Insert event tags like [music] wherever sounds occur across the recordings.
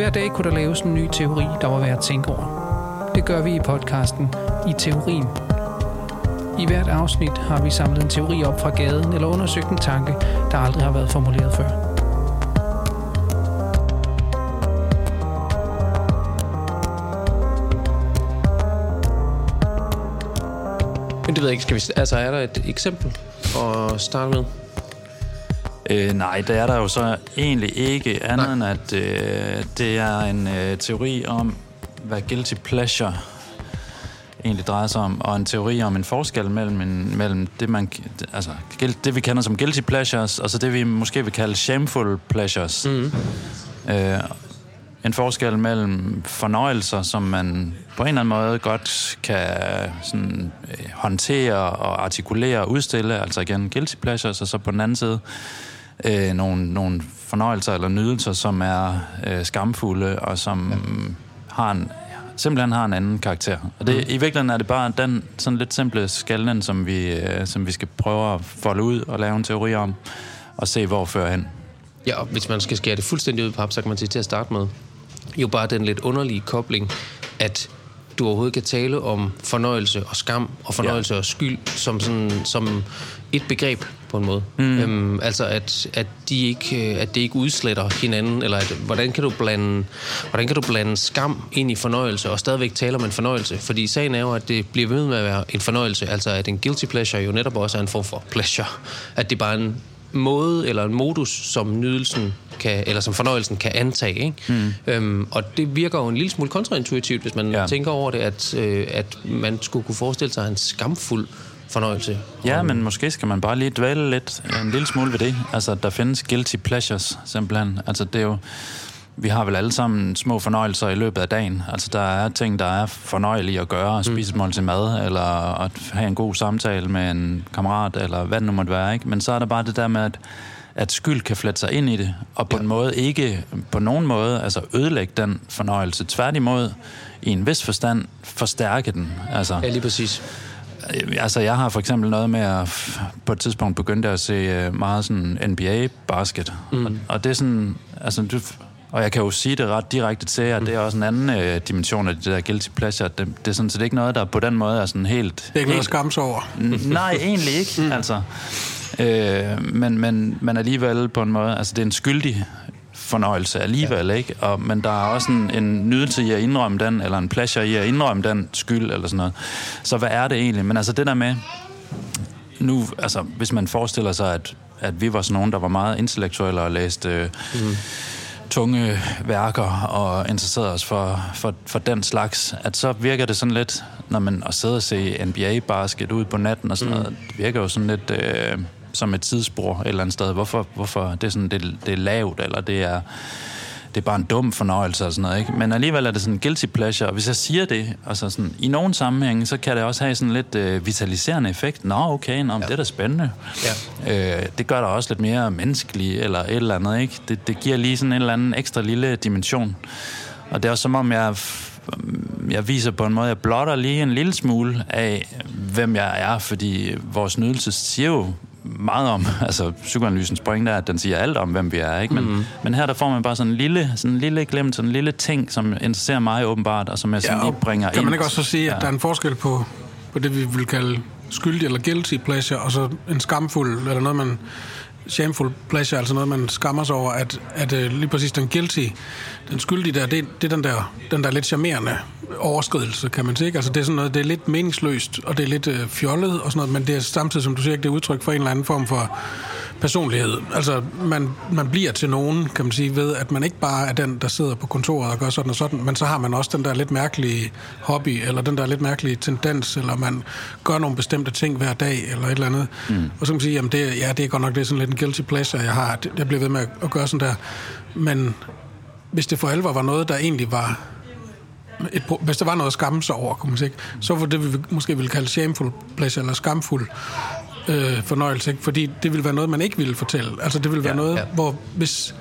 Hver dag kunne der laves en ny teori, der var værd at tænke over. Det gør vi i podcasten I Teorien. I hvert afsnit har vi samlet en teori op fra gaden eller undersøgt en tanke, der aldrig har været formuleret før. Men det ved jeg ikke, skal vi... Altså, er der et eksempel at starte med? Øh, nej, det er der jo så egentlig ikke andet nej. end, at øh, det er en øh, teori om, hvad guilty pleasure egentlig drejer sig om, og en teori om en forskel mellem, en, mellem det, man, altså, det, vi kender som guilty pleasures, og så det, vi måske vil kalde shameful pleasures. Mm. Øh, en forskel mellem fornøjelser, som man på en eller anden måde godt kan sådan, øh, håndtere og artikulere og udstille, altså igen guilty pleasures, og så på den anden side øh, nogle, nogle fornøjelser eller nydelser, som er øh, skamfulde og som ja. har en, simpelthen har en anden karakter. Og det, mm. i virkeligheden er det bare den sådan lidt simple skallen, som vi, øh, som vi skal prøve at folde ud og lave en teori om, og se hvor fører hen. Ja, og hvis man skal skære det fuldstændig ud i pap, så kan man sige til at starte med, jo bare den lidt underlige kobling, at du overhovedet kan tale om fornøjelse og skam og fornøjelse ja. og skyld som, sådan, som et begreb på en måde. Mm. Øhm, altså at, at, de ikke, at det ikke udsletter hinanden, eller at, hvordan, kan du blande, hvordan kan du blande skam ind i fornøjelse og stadigvæk tale om en fornøjelse? Fordi sagen er jo, at det bliver ved med at være en fornøjelse, altså at en guilty pleasure jo netop også er en form for pleasure. At det bare er en måde eller en modus, som nydelsen kan, eller som fornøjelsen kan antage. Ikke? Mm. Øhm, og det virker jo en lille smule kontraintuitivt, hvis man ja. tænker over det, at, øh, at man skulle kunne forestille sig en skamfuld fornøjelse. Ja, men måske skal man bare lige dvæle lidt, en lille smule ved det. Altså, der findes guilty pleasures, simpelthen. Altså, det er jo... Vi har vel alle sammen små fornøjelser i løbet af dagen. Altså, der er ting, der er fornøjelige at gøre. At spise mm. til mad, eller at have en god samtale med en kammerat, eller hvad det nu måtte være, ikke? Men så er der bare det der med, at at skyld kan flette sig ind i det, og på ja. en måde ikke på nogen måde altså ødelægge den fornøjelse. Tværtimod, i en vis forstand, forstærke den. Altså, ja, lige præcis. Altså, jeg har for eksempel noget med at på et tidspunkt begynde at se øh, meget sådan NBA-basket. Mm. Og, og det er sådan, altså, du, og jeg kan jo sige det ret direkte til, at mm. det er også en anden øh, dimension af det der guilty pleasure. Det, det er sådan set ikke noget, der på den måde er sådan helt... Det er ikke helt, noget at over. nej, egentlig ikke, mm. altså. Øh, men, men, men alligevel på en måde, altså det er en skyldig fornøjelse alligevel, ja. ikke? Og, men der er også en, en nydelse i at indrømme den, eller en pleasure i at indrømme den skyld, eller sådan noget. Så hvad er det egentlig? Men altså det der med, nu, altså hvis man forestiller sig, at, at vi var sådan nogen, der var meget intellektuelle og læste øh, mm. tunge værker og interesserede os for, for, for den slags, at så virker det sådan lidt, når man at sidde og se NBA-basket ud på natten og sådan mm. noget, det virker jo sådan lidt... Øh, som et tidsspor et eller andet sted. Hvorfor, hvorfor det er, sådan, det, det er lavt, eller det er, det er bare en dum fornøjelse og sådan noget, ikke? Men alligevel er det sådan en guilty pleasure, og hvis jeg siger det, altså sådan, i nogle sammenhænge, så kan det også have sådan lidt øh, vitaliserende effekt. Nå, okay, nå, ja. det er da spændende. Ja. Øh, det gør der også lidt mere menneskeligt, eller et eller andet, ikke? Det, det giver lige sådan en eller anden ekstra lille dimension. Og det er også som om, jeg jeg viser på en måde, jeg blotter lige en lille smule af, hvem jeg er, fordi vores nydelse siger jo meget om, [laughs] altså psykoanalysens pointe er, at den siger alt om, hvem vi er, ikke? Men, mm-hmm. men her der får man bare sådan en lille, sådan en lille glemt, sådan en lille ting, som interesserer mig åbenbart, og som jeg sådan ja, lige bringer kan ind. Kan man ikke også så sige, at ja. der er en forskel på, på det, vi vil kalde skyldig eller guilty pleasure, og så en skamfuld, eller noget, man shameful pleasure, altså noget, man skammer sig over, at, at uh, lige præcis den guilty, den skyldige der, det, det er den der, den der lidt charmerende overskridelse, kan man sige. Altså det er sådan noget, det er lidt meningsløst, og det er lidt uh, fjollet og sådan noget, men det er samtidig, som du siger, det er udtryk for en eller anden form for personlighed. Altså, man, man bliver til nogen, kan man sige, ved, at man ikke bare er den, der sidder på kontoret og gør sådan og sådan, men så har man også den der lidt mærkelige hobby, eller den der lidt mærkelige tendens, eller man gør nogle bestemte ting hver dag, eller et eller andet. Mm. Og så kan man sige, jamen det, ja, det er godt nok det er sådan lidt en guilty pleasure, jeg har. Jeg bliver ved med at gøre sådan der. Men hvis det for alvor var noget, der egentlig var et, hvis der var noget at skamme sig over, kunne man sige, så var det, vi måske ville kalde shameful pleasure, eller skamfuld, øh, fornøjelse, ikke? fordi det vil være noget, man ikke ville fortælle. Altså det vil være ja, noget, ja. hvor hvis,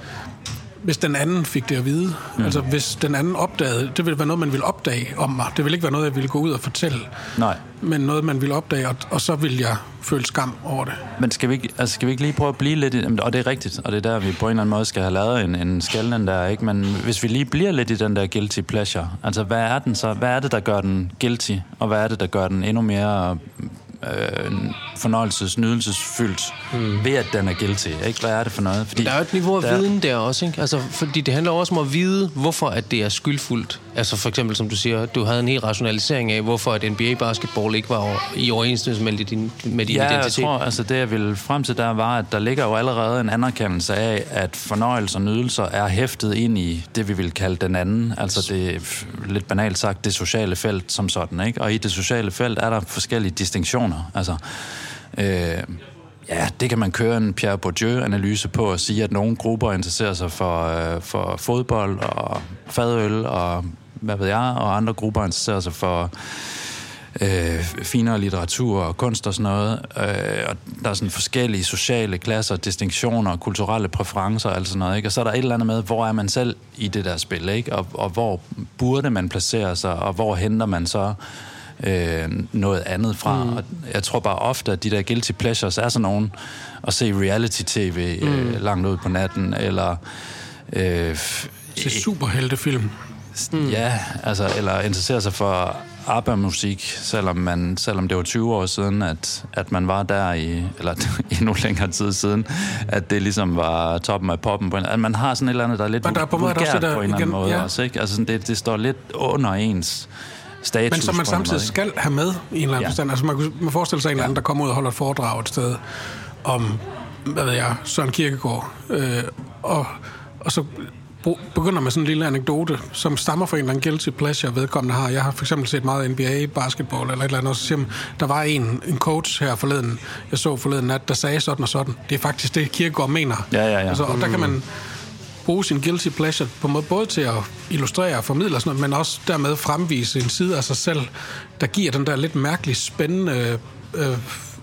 hvis den anden fik det at vide. Mm. Altså hvis den anden opdagede, det ville være noget, man ville opdage om mig. Det ville ikke være noget, jeg ville gå ud og fortælle. Nej. Men noget, man ville opdage, og, og så ville jeg føle skam over det. Men skal vi, ikke, altså skal vi ikke lige prøve at blive lidt... i- Og det er rigtigt, og det er der, vi på en eller anden måde skal have lavet en, en skælden der, ikke? Men hvis vi lige bliver lidt i den der guilty pleasure, altså hvad er den så? Hvad er det, der gør den guilty? Og hvad er det, der gør den endnu mere øh, fornøjelses, nydelsesfyldt mm. ved, at den er guilty? Ikke? Hvad er det for noget? Fordi Der er jo et niveau af der- viden der også, ikke? Altså, fordi det handler også om at vide, hvorfor at det er skyldfuldt. Altså for eksempel, som du siger, du havde en helt rationalisering af, hvorfor at NBA-basketball ikke var i overensstemmelse med din, med din Ja, jeg identitet. tror, altså det jeg ville frem til der var, at der ligger jo allerede en anerkendelse af, at fornøjelser og nydelser er hæftet ind i det, vi vil kalde den anden. Altså det lidt banalt sagt, det sociale felt som sådan, ikke? Og i det sociale felt er der forskellige distinktioner. Altså, øh, ja, det kan man køre en Pierre Bourdieu-analyse på og sige, at nogle grupper interesserer sig for, øh, for fodbold og fadøl og hvad ved jeg, og andre grupper interesserer sig for øh, finere litteratur og kunst og sådan noget. Øh, og der er sådan forskellige sociale klasser, distinktioner, kulturelle præferencer og alt sådan noget. Ikke? Og så er der et eller andet med, hvor er man selv i det der spil, ikke? Og, og hvor burde man placere sig, og hvor henter man så øh, noget andet fra. Mm. Og jeg tror bare ofte, at de der guilty pleasures er sådan nogen at se reality-tv øh, langt ud på natten, eller... Øh, Til superheltefilm. Mm. Ja, altså, eller interessere sig for ABBA-musik, selvom, man, selvom det var 20 år siden, at, at man var der i, eller [laughs] endnu længere tid siden, at det ligesom var toppen af poppen. På en, at man har sådan et eller andet, der er lidt Men der er på en måde vulgært også det der på en eller anden måde ja. også, ikke? Altså sådan, det, det står lidt under ens status. Men som man måde, samtidig ikke? skal have med i en eller anden Ja. forstand. Altså man kunne man forestille sig en eller anden, der kommer ud og holder et foredrag et sted om, hvad ved jeg, Søren Kierkegaard. Øh, og, og så begynder med sådan en lille anekdote, som stammer fra en eller anden guilty pleasure, vedkommende har. Jeg har for eksempel set meget NBA, basketball eller et eller andet, og så siger man, der var en, en coach her forleden, jeg så forleden nat, der sagde sådan og sådan. Det er faktisk det, Kierkegaard mener. Ja, ja, ja. Altså, og der kan man bruge sin guilty pleasure på en måde både til at illustrere og formidle og sådan noget, men også dermed fremvise en side af sig selv, der giver den der lidt mærkeligt spændende, øh,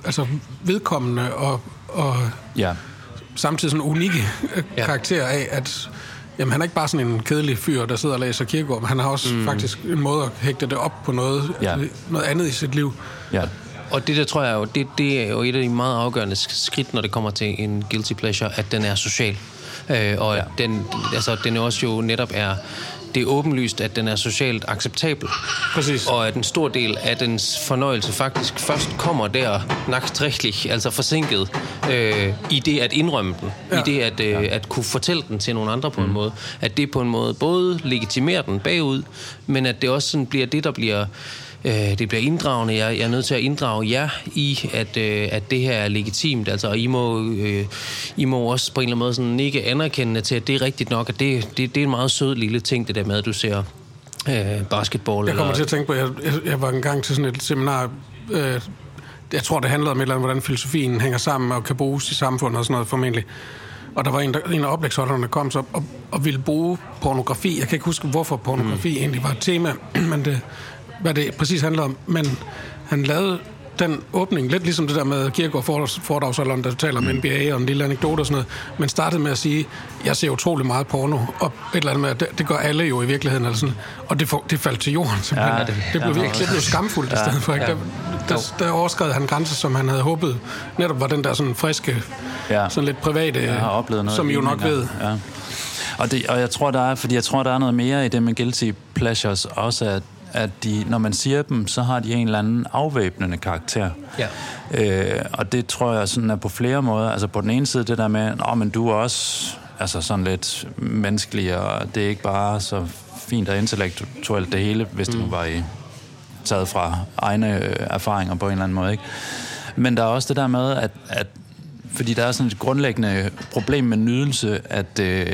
altså vedkommende og, og Ja. samtidig sådan unikke øh, Ja. karakter af, at jamen, han er ikke bare sådan en kedelig fyr, der sidder og læser kirkegård, men han har også mm. faktisk en måde at hægte det op på noget, Ja. noget andet i sit liv. ja. Og det der tror jeg jo, det, det er jo et af de meget afgørende sk- skridt, når det kommer til en guilty pleasure, at den er social. Øh, og ja. den, altså, den også jo netop er, det er åbenlyst, at den er socialt acceptabel. Præcis. Og at en stor del af dens fornøjelse faktisk først kommer der nachtrægtlich, altså forsinket, øh, i det at indrømme den, ja. I det at, øh, at kunne fortælle den til nogle andre på en måde. At det på en måde både legitimerer den bagud, men at det også sådan bliver det, der bliver øh, det bliver inddragende. Jeg, jeg er nødt til at inddrage jer i, at, øh, at det her er legitimt. Altså, og I må, øh, I må også på en eller anden måde sådan ikke anerkende til, at det er rigtigt nok, at det, det, det er en meget sød lille ting, det der med, at du ser øh, basketball. Jeg kommer eller, til at tænke på, at jeg, jeg, jeg var engang til sådan et seminar, øh, jeg tror, det handlede om et eller andet, hvordan filosofien hænger sammen og kan bruges i samfundet og sådan noget formentlig. Og der var en, der, en af oplægsholderne, der kom så og, og ville bruge pornografi. Jeg kan ikke huske, hvorfor pornografi mm. egentlig var et tema, [clears throat] men det, hvad det præcis handler om. Men han lavede den åbning, lidt ligesom det der med Kierkegaard foredrags- foredragsholderen, der taler om NBA og en lille anekdote og sådan noget, men startede med at sige, jeg ser utrolig meget porno, og et eller andet med, at det, det gør alle jo i virkeligheden, eller sådan, og det, for, det faldt til jorden simpelthen. Ja, Ja, det- det, blev ja, virkelig, blev skamfuldt i stedet for. Ikke? ja. Der, der, der overskred han grænser, som han havde håbet, netop var den der sådan friske, Ja. sådan lidt private, Jeg har oplevet noget som I jo nok ved. Ja. Og, det, og jeg tror, der er, fordi jeg tror, der er noget mere i det med guilty pleasures, også at, at de, når man siger dem, så har de en eller anden afvæbnende karakter. Ja. Øh, og det tror jeg sådan er på flere måder. Altså på den ene side det der med, at men du er også altså sådan lidt menneskelig, og det er ikke bare så fint og intellektuelt det hele, hvis det nu var i taget fra egne øh, erfaringer på en eller anden måde. Ikke? Men der er også det der med, at, at fordi der er sådan et grundlæggende problem med nydelse, at, øh,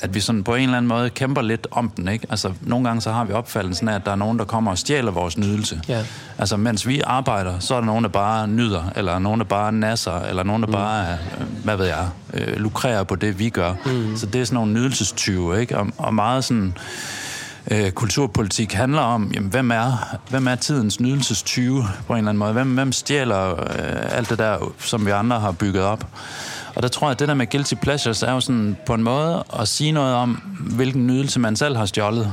at vi sådan på en eller anden måde kæmper lidt om den. Ikke? Altså, nogle gange så har vi opfattelsen af, at der er nogen, der kommer og stjæler vores nydelse. Ja. Altså, mens vi arbejder, så er der nogen, der bare nyder, eller nogen, der bare nasser, eller nogen, der mm. bare, øh, hvad ved jeg, øh, lukrerer på det, vi gør. Mm. Så det er sådan nogle nydelsestyve, ikke? Og, og meget sådan øh, kulturpolitik handler om, jamen, hvem, er, hvem er tidens nydelsestyve på en eller anden måde? Hvem, hvem stjæler øh, alt det der, som vi andre har bygget op? Og der tror jeg, at det der med guilty pleasures er jo sådan på en måde at sige noget om, hvilken nydelse man selv har stjålet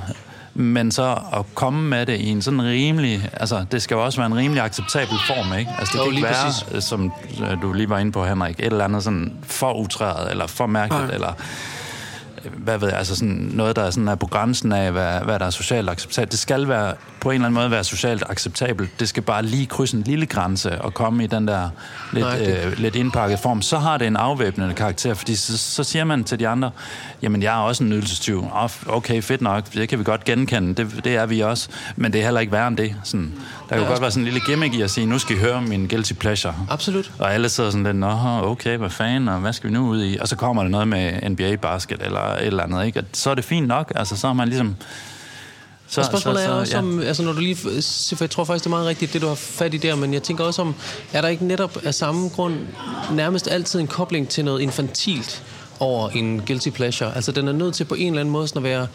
men så at komme med det i en sådan rimelig, altså det skal jo også være en rimelig acceptabel form, ikke? Altså det Jo, kan ikke være, præcis. som øh, du lige var inde på, Henrik, et eller andet sådan for utræret, eller for mærkeligt, Nej. eller øh, hvad ved jeg, altså sådan noget, der sådan er på grænsen af, hvad, hvad der er socialt acceptabelt. Det skal være, på en eller anden måde være socialt acceptabelt. Det skal bare lige krydse en lille grænse og komme i den der lidt, Nej, det- øh, lidt indpakket form. Så har det en afvæbnende karakter, fordi så, så siger man til de andre, jamen jeg er også en nydelsestyv. Okay, fedt nok, det kan vi godt genkende, det, det er vi også, men det er heller ikke værre end det. Sådan, der kan Ja, godt være sådan en lille gimmick i at sige, nu skal I høre min guilty pleasure. Absolut. Og alle sidder sådan lidt, nå, okay, hvad fanden, og hvad skal vi nu ud i? Og så kommer der noget med NBA-basket eller et eller andet, ikke? Og så er det fint nok, altså så har man ligesom... Så, Og spørgsmålet er også ja. om, altså når du lige, for jeg tror faktisk, det er meget rigtigt, det du har fat i der, men jeg tænker også om, er der ikke netop af samme grund nærmest altid en kobling til noget infantilt over en guilty pleasure? Altså den er nødt til på en eller anden måde sådan at være,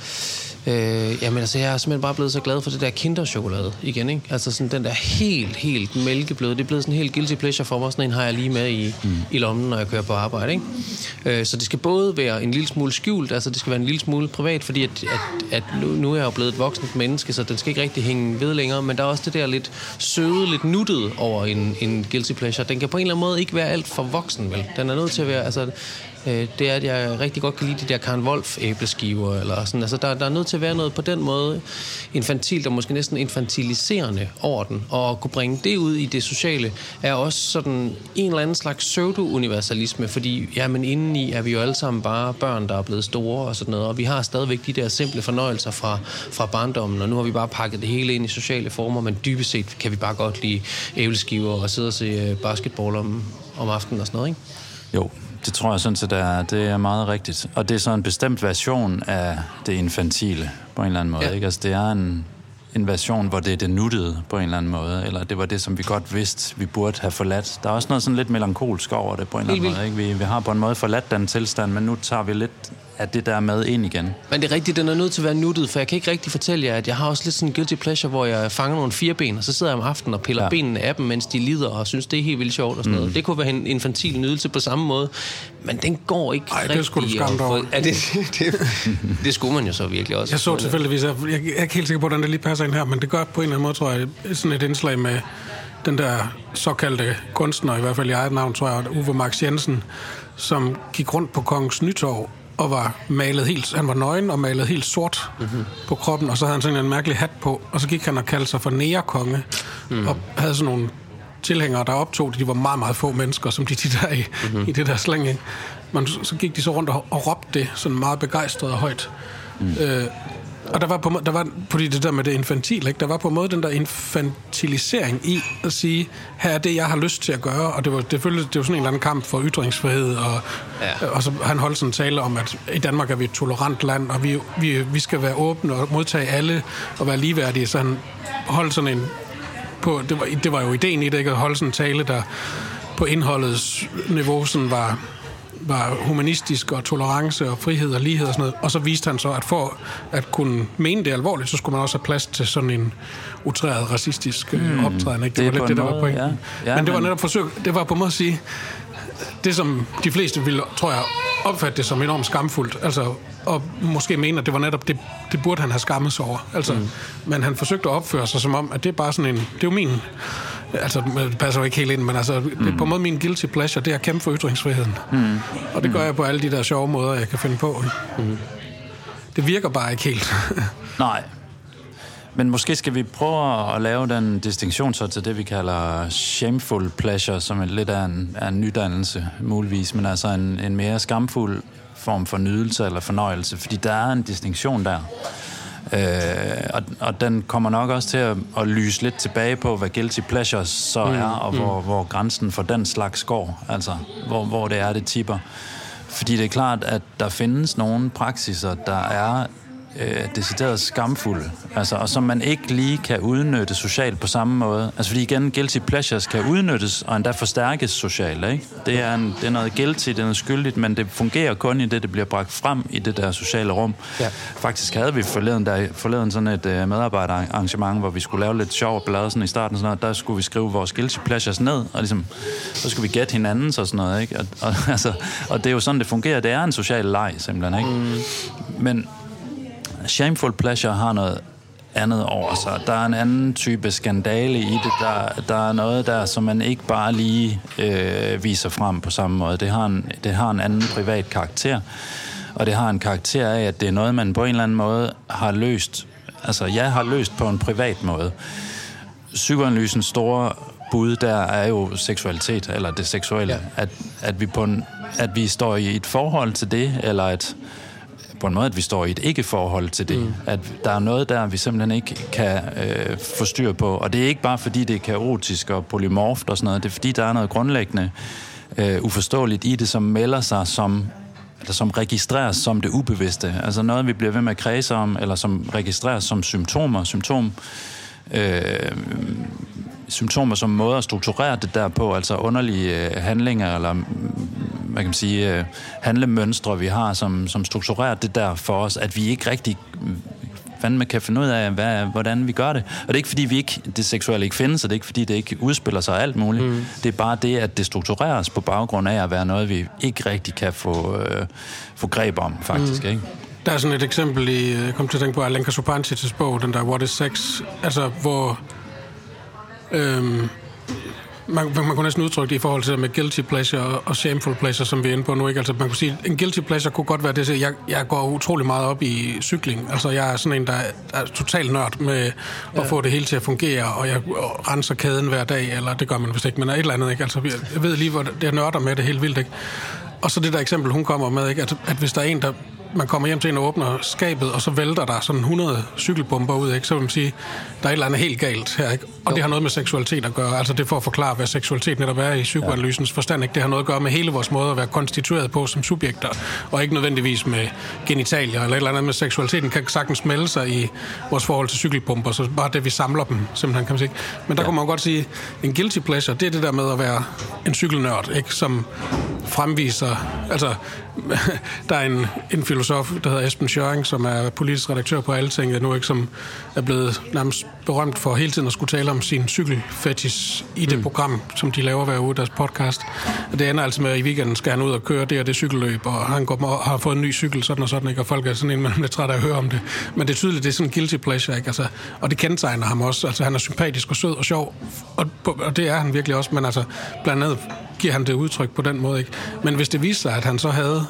øh, jamen altså jeg er simpelthen bare blevet så glad for det der kinderchokolade igen, ikke? Altså sådan den der helt, helt mælkebløde, det er blevet sådan en helt guilty pleasure for mig, sådan en har jeg lige med i, mm. i lommen, når jeg kører på arbejde, ikke? Øh, så det skal både være en lille smule skjult, altså det skal være en lille smule privat, fordi at, at, at nu, nu er jeg jo blevet et voksent menneske, så den skal ikke rigtig hænge ved længere, men der er også det der lidt søde, lidt nuttede over en, en guilty pleasure. Den kan på en eller anden måde ikke være alt for voksen, vel? Den er nødt til at være, altså øh, det er, at jeg rigtig godt kan lide de der Karen Wolf æbleskiver, eller sådan, altså der, der er nødt til at være noget på den måde infantilt, og måske næsten infantiliserende over den, og at kunne bringe det ud i det sociale, er også sådan en eller anden slags pseudo-universalisme, fordi jamen indeni er vi jo alle sammen bare børn, der er blevet store og sådan noget, og vi har stadigvæk de der simple fornøjelser fra, fra barndommen, og nu har vi bare pakket det hele ind i sociale former, men dybest set kan vi bare godt lide æbleskiver og sidde og se øh, basketball om, om aftenen og sådan noget, ikke? Jo, det tror jeg sådan set er, det er meget rigtigt. Og det er så en bestemt version af det infantile, på en eller anden måde. Ja. Ikke? Altså, det er en, en version, hvor det er det nuttede, på en eller anden måde. Eller det var det, som vi godt vidste, vi burde have forladt. Der er også noget sådan lidt melankolsk over det, på en eller anden måde. Ikke? Vi, vi har på en måde forladt den tilstand, men nu tager vi lidt af det der med ind igen. Men det er rigtigt, den er nødt til at være nuttet, for jeg kan ikke rigtig fortælle jer, at jeg har også lidt sådan en guilty pleasure, hvor jeg fanger nogle fireben, og så sidder jeg om aftenen og piller ja. Benene af dem, mens de lider, og synes, det er helt vildt sjovt og sådan noget. Det kunne være en infantil nydelse på samme måde, men den går ikke Ej, det rigtig. skulle du skamme at dig over. Ja, det, [laughs] det, det, skulle man jo så virkelig også. Jeg så tilfældigvis, jeg, jeg er ikke helt sikker på, hvordan det lige passer ind her, men det gør på en eller anden måde, tror jeg, sådan et indslag med den der såkaldte kunstner, i hvert fald i eget navn, tror jeg, Uwe Max Jensen, som gik rundt på Kongens Nytorv og var malet helt, han var nøgen og malet helt sort mm-hmm. på kroppen, og så havde han sådan en mærkelig hat på, og så gik han og kaldte sig for nærekonge, mm. og havde sådan nogle tilhængere, der optog det. De var meget, meget få mennesker, som de de der i, mm-hmm. i det der slæng. Ikke? Men så, så gik de så rundt og, og råbte det sådan meget begejstret og højt. Mm. Øh, og der var på, der var, fordi det der med det infantil, ikke? der var på en måde den der infantilisering i at sige, her er det, jeg har lyst til at gøre, og det var, det føltes, det var sådan en eller anden kamp for ytringsfrihed, og, Ja. ja. og så han holdt sådan en tale om, at i Danmark er vi et tolerant land, og vi, vi, vi skal være åbne og modtage alle og være ligeværdige, så han holdt sådan en på, det, var, det var jo ideen i det, ikke? at holde sådan en tale, der på indholdets niveau sådan var, var humanistisk og tolerance og frihed og lighed og sådan noget. Og så viste han så, at for at kunne mene det alvorligt, så skulle man også have plads til sådan en utræret racistisk hmm. optræden. Ikke? Det, Det var lidt det, der var måde, pointen. ja. Ja, men det var netop forsøg, det var på en måde at sige, det som de fleste ville, tror jeg, opfatte det som enormt skamfuldt, altså, og måske mene, at det var netop, det, det burde han have skammet sig over. Altså, mm. Men han forsøgte at opføre sig som om, at det er bare sådan en, det er jo min, altså det passer jo ikke helt ind, men altså, mm. det på en måde min guilty pleasure, det er at kæmpe for ytringsfriheden. Mm. Og det gør jeg på alle de der sjove måder, jeg kan finde på. Mm. Det virker bare ikke helt. [laughs] Nej. Men måske skal vi prøve at lave den distinktion så til det, vi kalder shameful pleasure, som er lidt af en, af en nydannelse, muligvis, men altså en, en mere skamfuld form for nydelse eller fornøjelse, fordi der er en distinktion der. Øh, og, og den kommer nok også til at, at lyse lidt tilbage på, hvad guilty pleasures så mm, er, og mm. hvor, hvor grænsen for den slags går, altså hvor, hvor det er, det tipper. Fordi det er klart, at der findes nogle praksiser, der er øh, decideret skamfulde, altså, og som man ikke lige kan udnytte socialt på samme måde. Altså fordi igen, guilty pleasures kan udnyttes og endda forstærkes socialt. Ikke? Det, er en, det er noget guilty, det er noget skyldigt, men det fungerer kun i det, det bliver bragt frem i det der sociale rum. Ja. Faktisk havde vi forleden, der, forleden sådan et uh, medarbejderarrangement, hvor vi skulle lave lidt sjov blad sådan i starten, sådan noget, der skulle vi skrive vores guilty pleasures ned, og ligesom, så skulle vi gætte hinanden og sådan noget. Ikke? Og, og, [laughs] altså, og det er jo sådan, det fungerer. Det er en social leg, simpelthen. Ikke? Mm. Men Shameful Pleasure har noget andet over sig. Der er en anden type skandale i det. Der, der er noget der, som man ikke bare lige øh, viser frem på samme måde. Det har, en, det har en anden privat karakter. Og det har en karakter af, at det er noget, man på en eller anden måde har løst. Altså, jeg har løst på en privat måde. Psykoanalysens store bud der er jo seksualitet, eller det seksuelle. Ja. At, at, vi på en, at vi står i et forhold til det, eller et på en måde, at vi står i et ikke-forhold til det. Mm. At der er noget der, vi simpelthen ikke kan øh, få styr på. Og det er ikke bare, fordi det er kaotisk og polymorft og sådan noget. Det er, fordi der er noget grundlæggende øh, uforståeligt i det, som melder sig som eller som registreres som det ubevidste. Altså noget, vi bliver ved med at kredse om, eller som registreres som symptomer. Symptom, øh, symptomer som måde at strukturere det der på, altså underlige øh, handlinger, eller hvad kan man sige, øh, handlemønstre, vi har, som, som strukturerer det der for os, at vi ikke rigtig fandme kan finde ud af, hvad, hvordan vi gør det. Og det er ikke, fordi vi ikke, det seksuelle ikke findes, og det er ikke, fordi det ikke udspiller sig alt muligt. Mm. Det er bare det, at det struktureres på baggrund af at være noget, vi ikke rigtig kan få, øh, få greb om, faktisk. Mm. Ikke? Der er sådan et eksempel i, jeg kom til at tænke på Alenka Supancic's bog, den der What is Sex, altså hvor øhm, man, man kunne næsten udtrykke det i forhold til det med guilty pleasure og shameful pleasure, som vi er inde på nu. Ikke? Altså, man kunne sige, en guilty pleasure kunne godt være det, at jeg, jeg går utrolig meget op i cykling. Altså, jeg er sådan en, der er, er totalt nørd med at ja. få det hele til at fungere, og jeg renser kæden hver dag, eller det gør man vist ikke, men et eller andet. Ikke? Altså, jeg ved lige, hvor det, er nørder med det helt vildt. Ikke? Og så det der eksempel, hun kommer med, ikke? At, at hvis der er en, der man kommer hjem til en og åbner skabet, og så vælter der sådan 100 cykelbomber ud, ikke? så vil man sige, der er et eller andet helt galt her. Ikke? Og jo. det har noget med seksualitet at gøre. Altså det for at forklare, hvad seksualitet netop er i psykoanalysens ja. forstand. Ikke? Det har noget at gøre med hele vores måde at være konstitueret på som subjekter, og ikke nødvendigvis med genitalier eller et eller andet med seksualiteten kan sagtens melde sig i vores forhold til cykelbomber, så bare det, vi samler dem, simpelthen kan man sige. Men der ja. kunne man godt sige, en guilty pleasure, det er det der med at være en cykelnørd, ikke? som fremviser, altså [laughs] der er en, en filosof, der hedder Esben Schøring, som er politisk redaktør på Altinget nu, ikke, som er blevet nærmest berømt for hele tiden at skulle tale om sin cykelfetish i det mm. program, som de laver hver uge, deres podcast. Og det ender altså med, at i weekenden skal han ud og køre det og det cykelløb, og han går, og har fået en ny cykel, sådan og sådan, ikke? og folk er sådan en, man er træt af at høre om det. Men det er tydeligt, det er sådan en guilty pleasure, ikke? Altså, og det kendetegner ham også. Altså, han er sympatisk og sød og sjov, og, og det er han virkelig også, men altså, blandt andet giver han det udtryk på den måde. Ikke? Men hvis det viser sig, at han så havde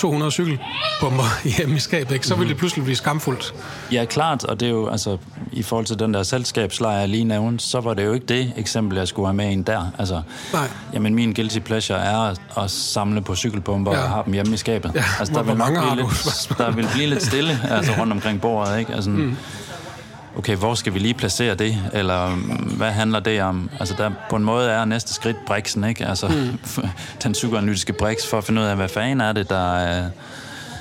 200 cykelbomber [laughs] hjemme i skabet, ikke, så ville det pludselig blive skamfuldt. Ja, klart, og det er jo, altså, i forhold til den der selskabslejr, jeg lige nævnte, så var det jo ikke det eksempel, jeg skulle have med ind der. Altså, Nej. Jamen, min guilty pleasure er at samle på cykelbomber ja. og have dem hjemme i skabet. Ja, altså, der, hvor, vil hvor mange blive lidt, der vil blive lidt stille altså, rundt omkring bordet, ikke? Altså, mm okay, hvor skal vi lige placere det, eller mm, hvad handler det om? Altså, der på en måde er næste skridt briksen, ikke? Altså, mm. [laughs] den psykoanalytiske briks, for at finde ud af, hvad fanden er det, der er...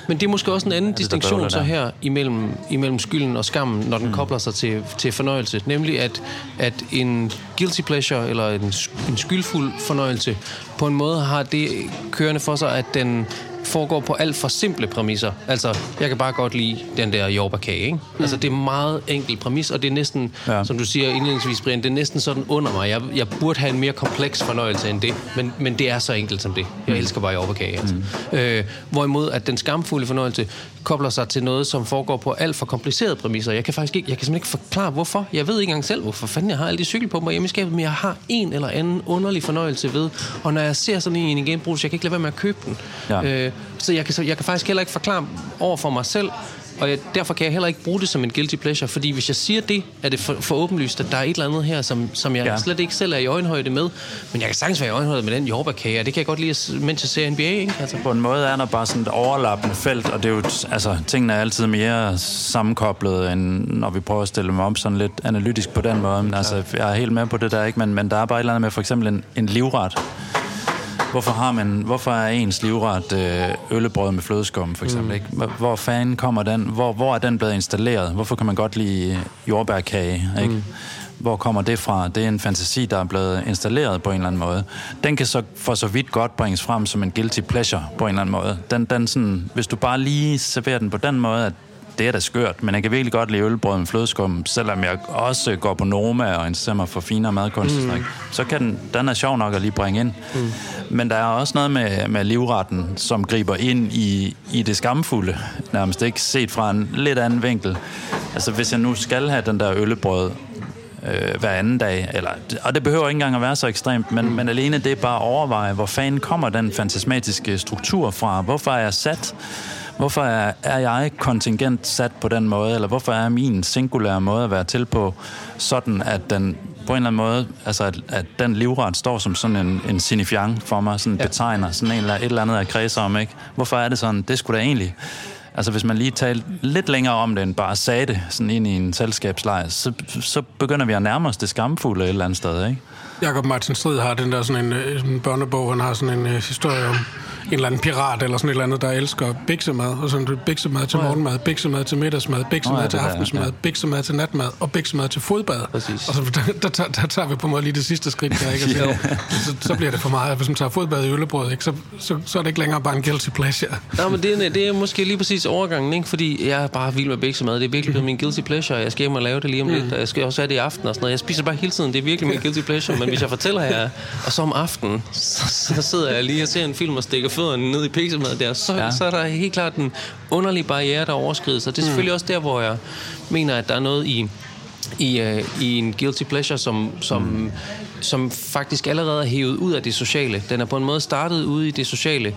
Men det er måske også en anden distinktion så her imellem, imellem skylden og skammen, når den mm. kobler sig til, til fornøjelse. Nemlig at, at en guilty pleasure, eller en, en skyldfuld fornøjelse, på en måde har det kørende for sig, at den foregår på alt for simple præmisser. Altså, jeg kan bare godt lide den der jordbærkage, ikke? Mm. Altså, det er meget enkel præmis, og det er næsten, ja. som du siger indledningsvis, Brian, det er næsten sådan under mig. Jeg, jeg burde have en mere kompleks fornøjelse end det, men, men det er så enkelt som det. Jeg mm. elsker bare jordbærkage, altså. Mm. Øh, hvorimod, at den skamfulde fornøjelse kobler sig til noget, som foregår på alt for komplicerede præmisser. Jeg kan faktisk ikke, jeg kan simpelthen ikke forklare, hvorfor. Jeg ved ikke engang selv, hvorfor fanden jeg har alle de cykelpumper hjemme i skabet, men jeg har en eller anden underlig fornøjelse ved, og når jeg ser sådan en i en genbrug, så jeg kan ikke lade være med at købe den. Ja. Øh, så jeg kan, så jeg kan faktisk heller ikke forklare over for mig selv, og jeg, derfor kan jeg heller ikke bruge det som en guilty pleasure, fordi hvis jeg siger det, er det for, for åbenlyst, at der er et eller andet her, som, som jeg ja. slet ikke selv er i øjenhøjde med. Men jeg kan sagtens være i øjenhøjde med den jordbærkage, og det kan jeg godt lide, mens jeg ser NBA. Ikke? Altså. På en måde er der bare sådan et overlappende felt, og det er jo, altså, tingene er altid mere sammenkoblet, end når vi prøver at stille dem op sådan lidt analytisk på den måde. Men, altså, jeg er helt med på det der, ikke? Men, men der er bare et eller andet med for eksempel en, en livret, Hvorfor, har man, hvorfor er ens livret øh, øllebrød med flødeskum, for eksempel? Mm. Ikke? Hvor, fanden kommer den? Hvor, hvor er den blevet installeret? Hvorfor kan man godt lide jordbærkage? Ikke? Mm. Hvor kommer det fra? Det er en fantasi, der er blevet installeret på en eller anden måde. Den kan så for så vidt godt bringes frem som en guilty pleasure på en eller anden måde. Den, den sådan, hvis du bare lige serverer den på den måde, at det er da skørt, men jeg kan virkelig godt lide ølbrød med flødeskum, selvom jeg også går på Noma og interesserer mig for finere madkunst. Mm. Så kan den, den er sjov nok at lige bringe ind. Mm. Men der er også noget med, med livretten, som griber ind i, i det skamfulde, nærmest ikke set fra en lidt anden vinkel. Altså hvis jeg nu skal have den der øllebrød øh, hver anden dag, eller, og det behøver ikke engang at være så ekstremt, men, mm. men alene det bare at overveje, hvor fanden kommer den fantasmatiske struktur fra? Hvorfor er jeg sat? Hvorfor er, er jeg kontingent sat på den måde, eller hvorfor er min singulære måde at være til på, sådan at den på en eller anden måde, altså at, at den livret står som sådan en, en signifiant for mig, sådan ja. betegner sådan en eller, et eller andet, jeg kredser om, ikke? Hvorfor er det sådan? Det skulle da egentlig Altså hvis man lige talte lidt længere om det, end bare sagde det sådan ind i en selskabslejr, så, så begynder vi at nærme os det skamfulde et eller andet sted, ikke? Jakob Martin Strid har den der sådan en, øh, en børnebog, han har sådan en uh, historie om en eller anden pirat eller sådan et eller andet, der elsker biksemad, og sådan biksemad til morgenmad, biksemad til middagsmad, biksemad oh, til aftensmad, ja. biksemad til natmad og biksemad til fodbad. Præcis. Og så der, der, der, der, tager vi på en måde lige det sidste skridt der, ikke? [laughs] Altså, så, så, bliver det for meget. Hvis man tager fodbad i øllebrød, ikke? Så, så, så er det ikke længere bare en guilty pleasure. Nej, men det er, det er måske lige præcis overgangen, ikke? Fordi jeg er bare vild med biksemad. Det er virkelig blevet min guilty pleasure. Jeg skal hjem og lave det lige om lidt. Mm. Jeg skal også have det i aften og sådan noget. Jeg spiser bare hele tiden. Det er virkelig min guilty pleasure. Men hvis jeg fortæller jer, og så om aftenen, så, så sidder jeg lige og ser en film og stikker fødderne ned i piksemad der, så, ja. så er der helt klart en underlig barriere, der overskrides. Og det er selvfølgelig mm. også der, hvor jeg mener, at der er noget i i, uh, i en guilty pleasure, som, som, mm. som faktisk allerede er hævet ud af det sociale. Den er på en måde startet ude i det sociale,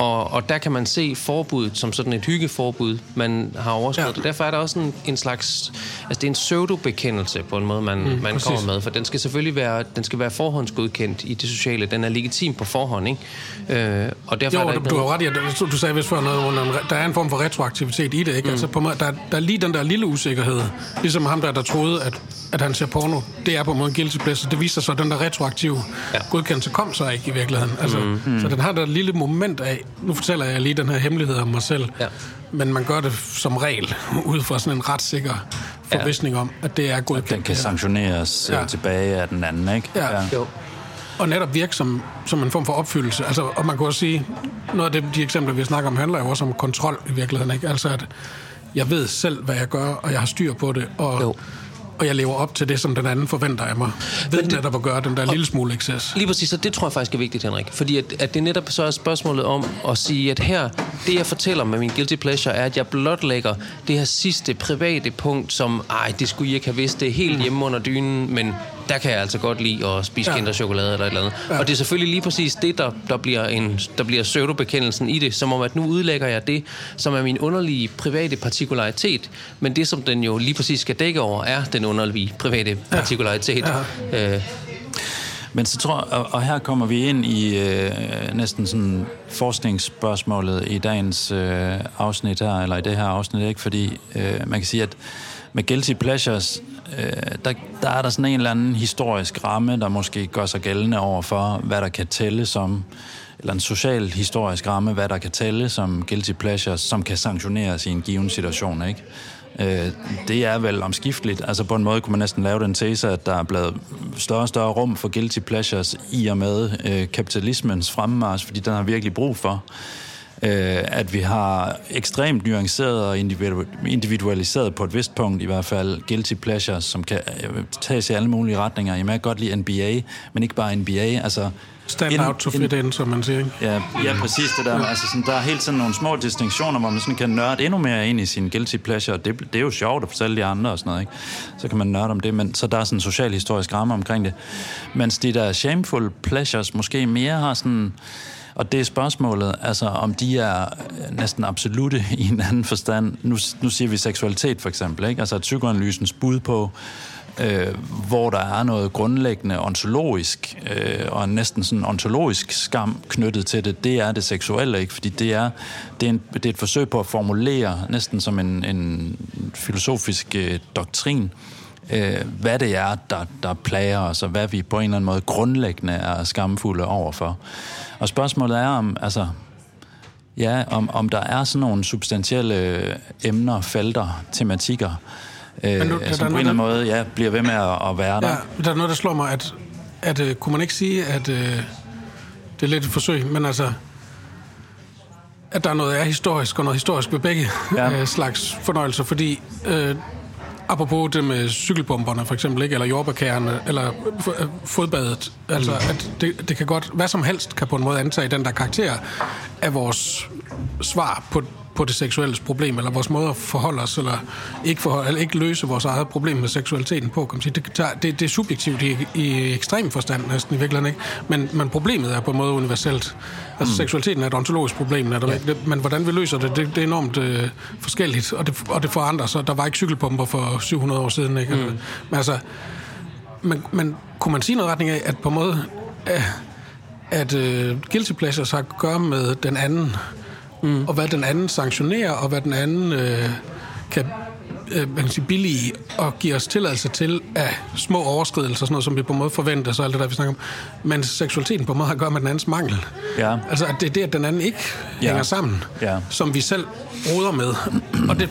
og, og der kan man se forbuddet som sådan et hyggeforbud, man har overskrevet. Ja. Derfor er der også en, en slags... Altså, det er en pseudo-bekendelse på en måde, man, mm, man kommer med. For den skal selvfølgelig være, den skal være forhåndsgodkendt i det sociale. Den er legitim på forhånd, ikke? Øh, og derfor jo, er der du, du har ret i, at du, sagde vist før noget, under, der er en form for retroaktivitet i det, ikke? Mm. Altså, på der, der er lige den der lille usikkerhed. Ligesom ham der, der troede, at, at han ser porno. Det er på en måde en guilty pleasure. Det viser sig, at den der retroaktive ja. godkendelse kom så ikke i virkeligheden. Altså, mm. Mm. Så den har der lille moment af, nu fortæller jeg lige den her hemmelighed om mig selv, ja. men man gør det som regel ud fra sådan en ret sikker forvisning ja. om, at det er godkendt. At den kan sanktioneres ja. tilbage af den anden, ikke? Ja. ja. Jo. Og netop virke som, som en form for opfyldelse. Altså, og man kan også sige, noget af det, de eksempler, vi snakker om, handler jo også om kontrol i virkeligheden. Ikke? Altså, at jeg ved selv, hvad jeg gør, og jeg har styr på det, og jo og jeg lever op til det, som den anden forventer af mig. Ved det, netop at gøre den der lille smule excess. Lige præcis, og det tror jeg faktisk er vigtigt, Henrik. Fordi at, at det netop så er spørgsmålet om at sige, at her, det jeg fortæller med min guilty pleasure, er, at jeg blotlægger det her sidste private punkt, som, ej, det skulle I ikke have vidst, det er helt mm. hjemme under dynen, men der kan jeg altså godt lide at spise ja. chokolade eller et eller andet. Ja. Og det er selvfølgelig lige præcis det, der, der bliver, en, der bliver pseudobekendelsen i det, som om, at nu udlægger jeg det, som er min underlige private partikularitet, men det, som den jo lige præcis skal dække over, er den underlige private partikularitet. Ja. Ja. Øh, men så tror og, og her kommer vi ind i øh, næsten sådan forskningsspørgsmålet i dagens øh, afsnit her, eller i det her afsnit, ikke? Fordi øh, man kan sige, at med guilty pleasures, øh, der, der er der sådan en eller anden historisk ramme, der måske gør sig gældende over for, hvad der kan tælle som, eller en social historisk ramme, hvad der kan tælle som guilty pleasures, som kan sanktioneres i en given situation, ikke? Øh, det er vel omskifteligt. Altså på en måde kunne man næsten lave den tese, at der er blevet større og større rum for guilty pleasures i og med øh, kapitalismens fremmars, fordi den har virkelig brug for øh, at vi har ekstremt nuanceret og individualiseret på et vist punkt i hvert fald guilty pleasures, som kan øh, tages i alle mulige retninger. Jeg kan godt lide NBA, men ikke bare NBA. Altså, Stand in, out to fit in, som man siger. Ikke? Ja, ja, præcis det der. Ja. Altså, sådan, der er helt sådan nogle små distinktioner, hvor man sådan kan nørde endnu mere ind i sin guilty pleasure. Det, det er jo sjovt at fortælle de andre og sådan noget. Ikke? Så kan man nørde om det, men så der er sådan en socialhistorisk ramme omkring det. Mens de der shameful pleasures måske mere har sådan og det er spørgsmålet, altså om de er øh, næsten absolute [laughs] i en anden forstand. Nu, nu siger vi seksualitet for eksempel, ikke? altså psykoanalysens bud på, øh, hvor der er noget grundlæggende ontologisk, øh, og næsten sådan ontologisk skam knyttet til det, det er det seksuelle, ikke? Fordi det er, det er, en, det er et forsøg på at formulere, næsten som en, en filosofisk øh, doktrin, øh, hvad det er, der, der plager os, og hvad vi på en eller anden måde grundlæggende er skamfulde overfor. Og spørgsmålet er om, altså, ja, om, om der er sådan nogle substantielle emner, felter, tematikker, øh, nu- der- som der- på en eller anden måde ja, bliver ved med at, at være der. Ja, der er noget, der slår mig, at, at uh, kunne man ikke sige, at uh, det er lidt et forsøg, men altså, at der er noget er historisk og noget historisk ved begge Ja. uh, slags fornøjelser, fordi uh, apropos det med cykelbomberne for eksempel, ikke? eller jordbærkærerne, eller øh, fodbadet, altså at det, det kan godt, hvad som helst kan på en måde antage den der karakter af vores svar på, på det seksuelle problem, eller vores måde at forholde os, eller ikke, forholde, eller ikke løse vores eget problem med seksualiteten på. Kan man sige. Det, det, det er subjektivt i, i ekstrem forstand næsten i virkeligheden, ikke? Men, men problemet er på en måde universelt. Altså mm. seksualiteten er et ontologisk problem, er der ikke? Det, men hvordan vi løser det, det, det er enormt øh, forskelligt, og det, og det forandrer sig. Der var ikke cykelpumper for 700 år siden, ikke? Mm. Men altså, men, men kunne man sige noget retning af, at på en måde, øh, at øh, guilty pleasures har at gøre med den anden, mm. og hvad den anden sanktionerer, og hvad den anden øh, kan øh, man kan sige, billige og give os tilladelse til af små overskridelser, sådan noget, som vi på en måde forventer, så alt det der, vi snakker om. Men seksualiteten på en måde har at gøre med den andens mangel. Ja. Altså, at det er det, at den anden ikke Ja. hænger sammen, Ja. som vi selv råder med. Og det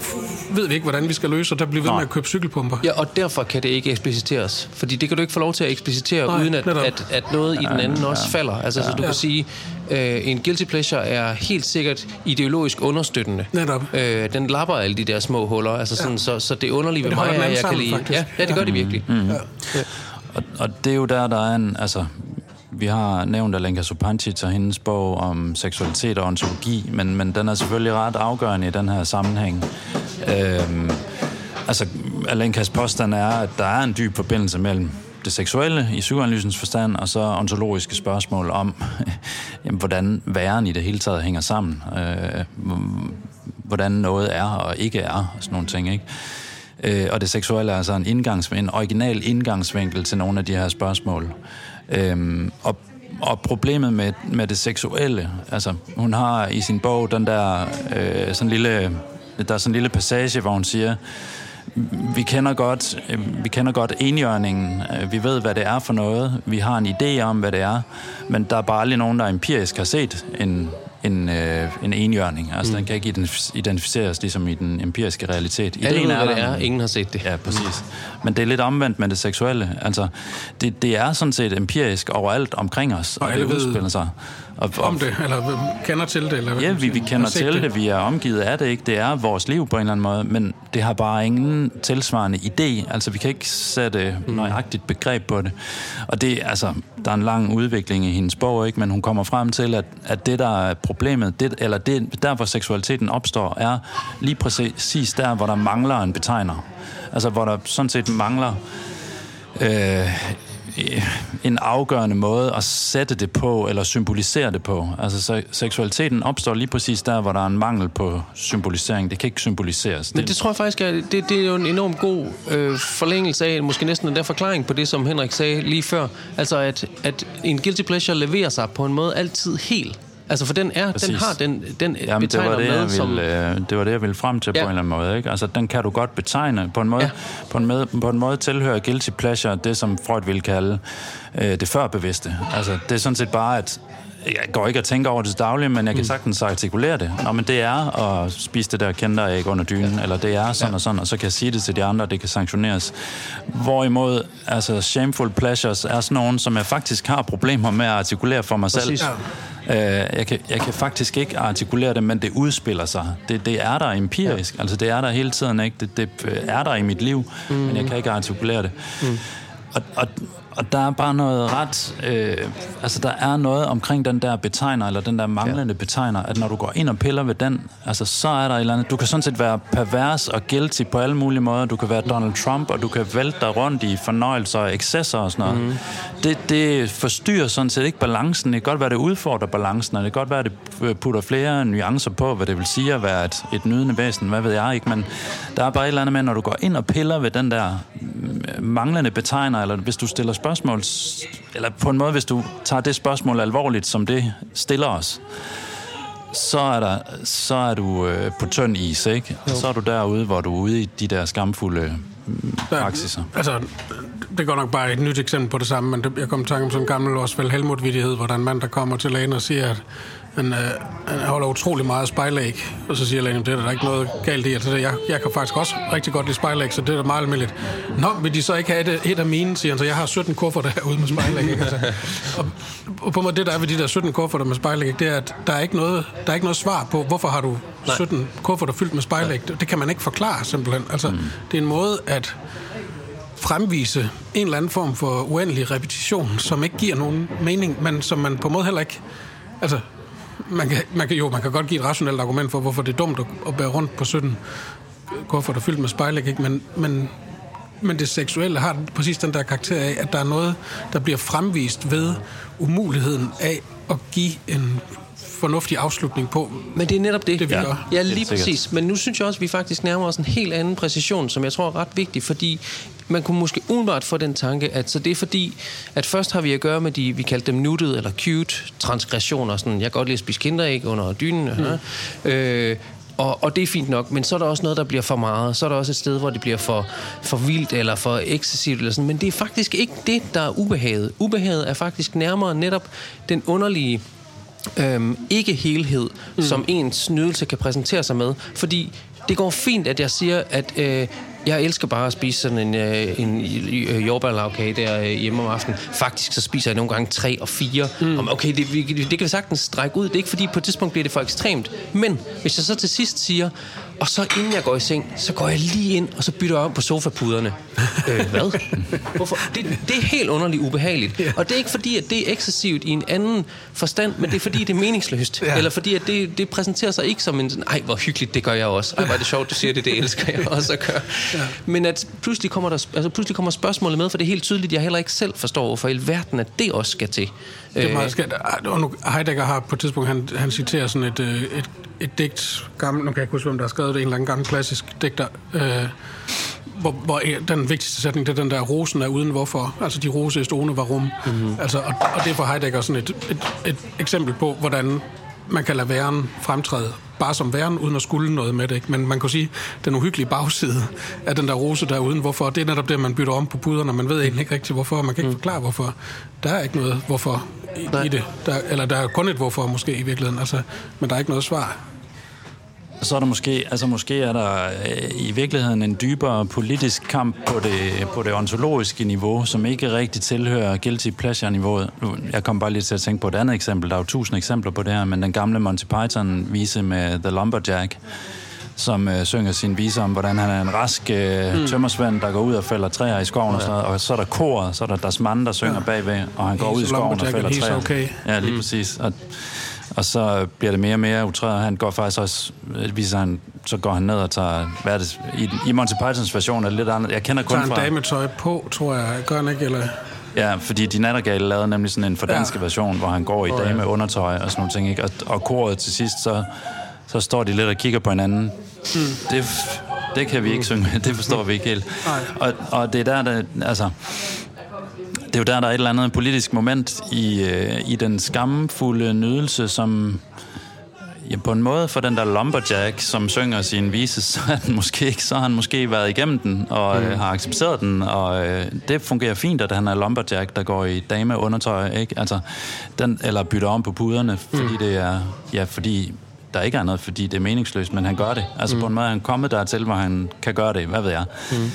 ved vi ikke, hvordan vi skal løse, og der bliver vi ved Nej. med at købe cykelpumper. Ja, og derfor kan det ikke ekspliciteres. Fordi det kan du ikke få lov til at eksplicitere, Nej, uden at, netop. at, at noget i den anden også falder. Altså, så du Ja. kan sige, øh, en guilty pleasure er helt sikkert ideologisk understøttende. Netop. Øh, den lapper alle de der små huller. Altså sådan, så, så det underlige ved det mig er, jeg kan sammen, lide... faktisk. Ja, ja, det gør det virkelig. Mm. Og, og det er jo der, der er en... Altså, vi har nævnt Alenka Supancic og hendes bog om seksualitet og ontologi, men, men den er selvfølgelig ret afgørende i den her sammenhæng. Øhm, altså, Alenkas påstand er, at der er en dyb forbindelse mellem det seksuelle i psykoanalysens forstand, og så ontologiske spørgsmål om, [laughs] jamen, hvordan væren i det hele taget hænger sammen. Øh, hvordan noget er og ikke er, og sådan nogle ting, ikke? Øh, og det seksuelle er altså en, indgangs, en original indgangsvinkel til nogle af de her spørgsmål. Øh, og, og problemet med, med det seksuelle, altså hun har i sin bog den der øh, sådan lille, der er sådan en lille passage, hvor hun siger, vi kender godt, øh, vi kender godt enhjørningen. Øh, Vi ved, hvad det er for noget. Vi har en idé om, hvad det er. Men der er bare aldrig nogen, der empirisk har set en, en, øh, en enhjørning. Altså, mm. den kan ikke identif- identificeres ligesom i den empiriske realitet. Alle ved, hvad det der, er. Ingen har set det. Ja, præcis. Men det er lidt omvendt med det seksuelle. Altså, det, det er sådan set empirisk overalt omkring os, og, Og det udspiller sig. Og, og, Om det, eller kender til det. Eller Ja, vi, vi kender til det, vi er omgivet af det, ikke? Det er vores liv på en eller anden måde, men det har bare ingen tilsvarende idé. Altså, vi kan ikke sætte mm. nøjagtigt begreb på det. Og det, altså, der er en lang udvikling i hendes bog, ikke? Men hun kommer frem til, at, at det, der er problemet, det, eller det, der, hvor seksualiteten opstår, er lige præcis der, hvor der mangler en betegner. Altså, hvor der sådan set mangler øh, en afgørende måde at sætte det på, eller symbolisere det på. Altså, så seksualiteten opstår lige præcis der, hvor der er en mangel på symbolisering. Det kan ikke symboliseres. Men det tror jeg faktisk, er, det, det er jo en enormt god øh, forlængelse af, måske næsten en der forklaring på det, som Henrik sagde lige før. Altså, at, at en guilty pleasure leverer sig på en måde altid helt. Altså, for den er, Præcis. den har den, den Jamen, det betegner var det, med, jeg som... ville, øh, det var det, jeg ville frem til ja. Ja. på en eller anden måde. Ikke? Altså, den kan du godt betegne. På en måde, Ja. ja. på en måde, på en måde tilhører guilty pleasure det, som Freud ville kalde øh, det førbevidste. Altså, det er sådan set bare, at jeg går ikke og tænker over det til dagligt, men jeg kan sagtens artikulere det. Nå, men det er at spise det der kinderæg under dynen, eller det er sådan ja. og sådan, og så kan jeg sige det til de andre, og det kan sanktioneres. Hvorimod, altså, shameful pleasures er sådan nogen, som jeg faktisk har problemer med at artikulere for mig Præcis. selv. Øh, jeg, kan, jeg kan faktisk ikke artikulere det, men det udspiller sig. Det, det er der empirisk. Ja. Altså, det er der hele tiden, ikke? Det, det er der i mit liv, mm. men jeg kan ikke artikulere det. Mm. Og, og, og der er bare noget ret... Øh, altså, der er noget omkring den der betegner, eller den der manglende ja. betegner, at når du går ind og piller ved den, altså, så er der et eller andet... Du kan sådan set være pervers og guilty på alle mulige måder. Du kan være Donald Trump, og du kan vælte dig rundt i fornøjelser og excesser og sådan noget. Mm. Det, det forstyrrer sådan set ikke balancen. Det kan godt være, det udfordrer balancen, og det kan godt være, det putter flere nuancer på, hvad det vil sige at være et, et nydende væsen, hvad ved jeg ikke, men der er bare et eller andet med, når du går ind og piller ved den der mm, manglende betegner, eller hvis du stiller spørgsmål, s- eller på en måde, hvis du tager det spørgsmål alvorligt, som det stiller os, så er, der, så er du øh, på tynd is, ikke? Og så er du derude, hvor du er ude i de der skamfulde Der- praksiser. Altså, det går nok bare et nyt eksempel på det samme, men det, jeg kom i tanke om sådan en gammel Osvald Helmut-vidighed, hvor der er en mand, der kommer til lægen og siger, at han, øh, han holder utrolig meget spejlæg. Og så siger lægen, det er der ikke noget galt i. Altså, jeg, jeg kan faktisk også rigtig godt lide spejlæg, så det er da meget almindeligt. Nå, vil de så ikke have et, et af mine, siger han, så jeg har 17 kufferter [laughs] herude med spejlæg. Ikke? Altså, og, og, på måde, det der er ved de der 17 kufferter med spejlæg, det er, at der er ikke noget, der er ikke noget svar på, hvorfor har du 17 kufferter fyldt med spejlæg. Det, det kan man ikke forklare simpelthen. Altså, mm. det er en måde at fremvise en eller anden form for uendelig repetition, som ikke giver nogen mening, men som man på en måde heller ikke... Altså, man kan, man kan, jo, man kan godt give et rationelt argument for, hvorfor det er dumt at, at bære rundt på 17 kuffer, der er fyldt med spejlæg, ikke? Men, men, men det seksuelle har præcis den der karakter af, at der er noget, der bliver fremvist ved umuligheden af at give en fornuftig afslutning på. Men det er netop det. Det, vi ja. gør. Ja, lige præcis. Men nu synes jeg også, at vi faktisk nærmer os en helt anden præcision, som jeg tror er ret vigtig, fordi man kunne måske umiddelbart få den tanke, at så det er fordi, at først har vi at gøre med de, vi kaldte dem nuttede eller cute transgressioner, sådan, jeg kan godt lide at spise kinderæg under dynen, mm. øh, og, og det er fint nok, men så er der også noget, der bliver for meget. Så er der også et sted, hvor det bliver for, for vildt eller for ekscessivt. Eller sådan. Men det er faktisk ikke det, der er ubehaget. Ubehaget er faktisk nærmere netop den underlige øhm, ikke helhed, mm. som ens nydelse kan præsentere sig med. Fordi det går fint, at jeg siger, at øh, jeg elsker bare at spise sådan en, øh, en øh, jordbærlavkage der øh, hjemme om aftenen. Faktisk så spiser jeg nogle gange tre og fire. Mm. Okay, det, vi- det kan vi sagtens strække ud. Det er ikke fordi, på et tidspunkt bliver det for ekstremt. Men hvis jeg så til sidst siger, og så inden jeg går i seng, så går jeg lige ind, og så bytter jeg om på sofapuderne. [laughs] øh, hvad? Hvorfor? Det, det er helt underligt ubehageligt. Og det er ikke fordi, at det er ekscessivt i en anden forstand, men det er fordi, det er meningsløst. Ja. Eller fordi, at det, det præsenterer sig ikke som en sådan, ej, hvor hyggeligt, det gør jeg også. Ej, hvor er det sjovt, du siger det, det elsker jeg også at gøre. Ja. Men at pludselig kommer, der, altså pludselig kommer spørgsmålet med, for det er helt tydeligt, at jeg heller ikke selv forstår, hvorfor i verden, at det også skal til. Det er Øh, meget skært. Og nu, Heidegger har på et tidspunkt, han, han citerer sådan et, øh, et, et digt, gammel, nu kan jeg ikke huske, hvem der har skrevet det, en eller anden gammel klassisk digter, øh, hvor, hvor øh, den vigtigste sætning, det er den der, rosen er uden hvorfor, altså de rose est ohne warum. Mm-hmm. Altså, og, og det er for Heidegger sådan et, et, et eksempel på, hvordan man kan lade væren fremtræde bare som væren, uden at skulle noget med det. Ikke? Men man kan sige, den uhyggelige bagside af den der rose der er uden hvorfor, det er netop det, man bytter om på puderne. Man ved egentlig ikke rigtig hvorfor, og man kan ikke forklare hvorfor. Der er ikke noget hvorfor i, i det. Der, eller der er kun et hvorfor måske i virkeligheden, altså, men der er ikke noget svar. Så er der måske, altså måske er der øh, i virkeligheden en dybere politisk kamp på det, på det ontologiske niveau, som ikke rigtig tilhører guilty pleasure-niveauet. Jeg kom bare lige til at tænke på et andet eksempel. Der er jo tusind eksempler på det her, men den gamle Monty Python-vise med The Lumberjack, som øh, synger sin vise om, hvordan han er en rask øh, mm. tømmersvend, der går ud og fælder træer i skoven og sådan noget. Og så er der kor, så er der Das Mann, der synger ja. bagved, og han går He's ud i skoven og fælder træer. okay. Ja, lige mm. præcis. Og, og så bliver det mere og mere utræet. Han går faktisk også, øh, viser han, så går han ned og tager, hvad er det, i, i Monty Pythons version er det lidt andet. Jeg kender kun Tager en fra... dametøj på, tror jeg. Gør han ikke? Eller... Ja, fordi de nattergale lavede nemlig sådan en fordanske Ja. ja. version, hvor han går i Åh, dame ja. undertøj og sådan nogle ting, ikke? Og, og koret til sidst, så, så står de lidt og kigger på hinanden. Mm. Det, det kan vi ikke synge med, det forstår vi ikke helt. Og, og det er der, der, altså, det er jo der, der er et eller andet politisk moment i, øh, i den skamfulde nydelse, som ja, på en måde for den der lumberjack, som synger sin vise, så, er den måske ikke, så har han måske været igennem den og mm. øh, har accepteret den, og øh, det fungerer fint, at han er lumberjack, der går i dame undertøj, ikke? Altså, den, eller bytter om på puderne, fordi mm. det er, ja, fordi der ikke er noget, fordi det er meningsløst, men han gør det. Altså mm. på en måde er han kommet dertil, hvor han kan gøre det, hvad ved jeg. Mm.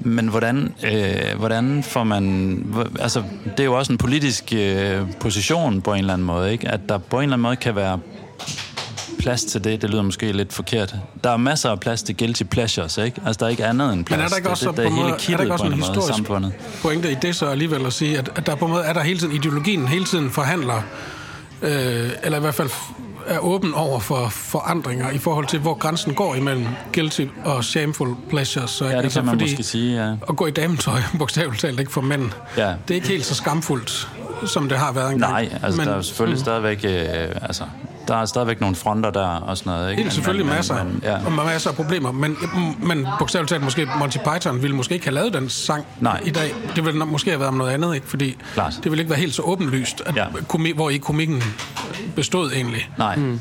Men hvordan, øh, hvordan får man... Altså, det er jo også en politisk øh, position på en eller anden måde, ikke? At der på en eller anden måde kan være plads til det, det lyder måske lidt forkert. Der er masser af plads til guilty pleasures, ikke? Altså, der er ikke andet end plads. Men er der ikke også, det, det, det på er hele måde, er der ikke på også en en måde historisk samfundet. pointe i det så alligevel at sige, at, at der på en måde er der hele tiden, ideologien hele tiden forhandler, øh, eller i hvert fald er åben over for forandringer i forhold til, hvor grænsen går imellem guilty og shameful pleasures. Så, Ja, det kan man måske sige, ja. At gå i dametøj, [laughs] bogstaveligt talt ikke for mænd, Ja. det er ikke helt så skamfuldt, som det har været engang. Nej, altså, men, der er selvfølgelig mm. stadigvæk... Øh, altså, der er stadigvæk nogle fronter der og sådan noget, ikke? Helt selvfølgelig Men- masser, men- ja. og masser af problemer, men, men bogstaveligt talt måske Monty Python ville måske ikke have lavet den sang Nej. i dag. Det ville nok måske have været om noget andet, ikke? fordi Klart. det ville ikke være helt så åbenlyst, at Ja. komi- hvor i komikken bestod egentlig. Nej. Mm.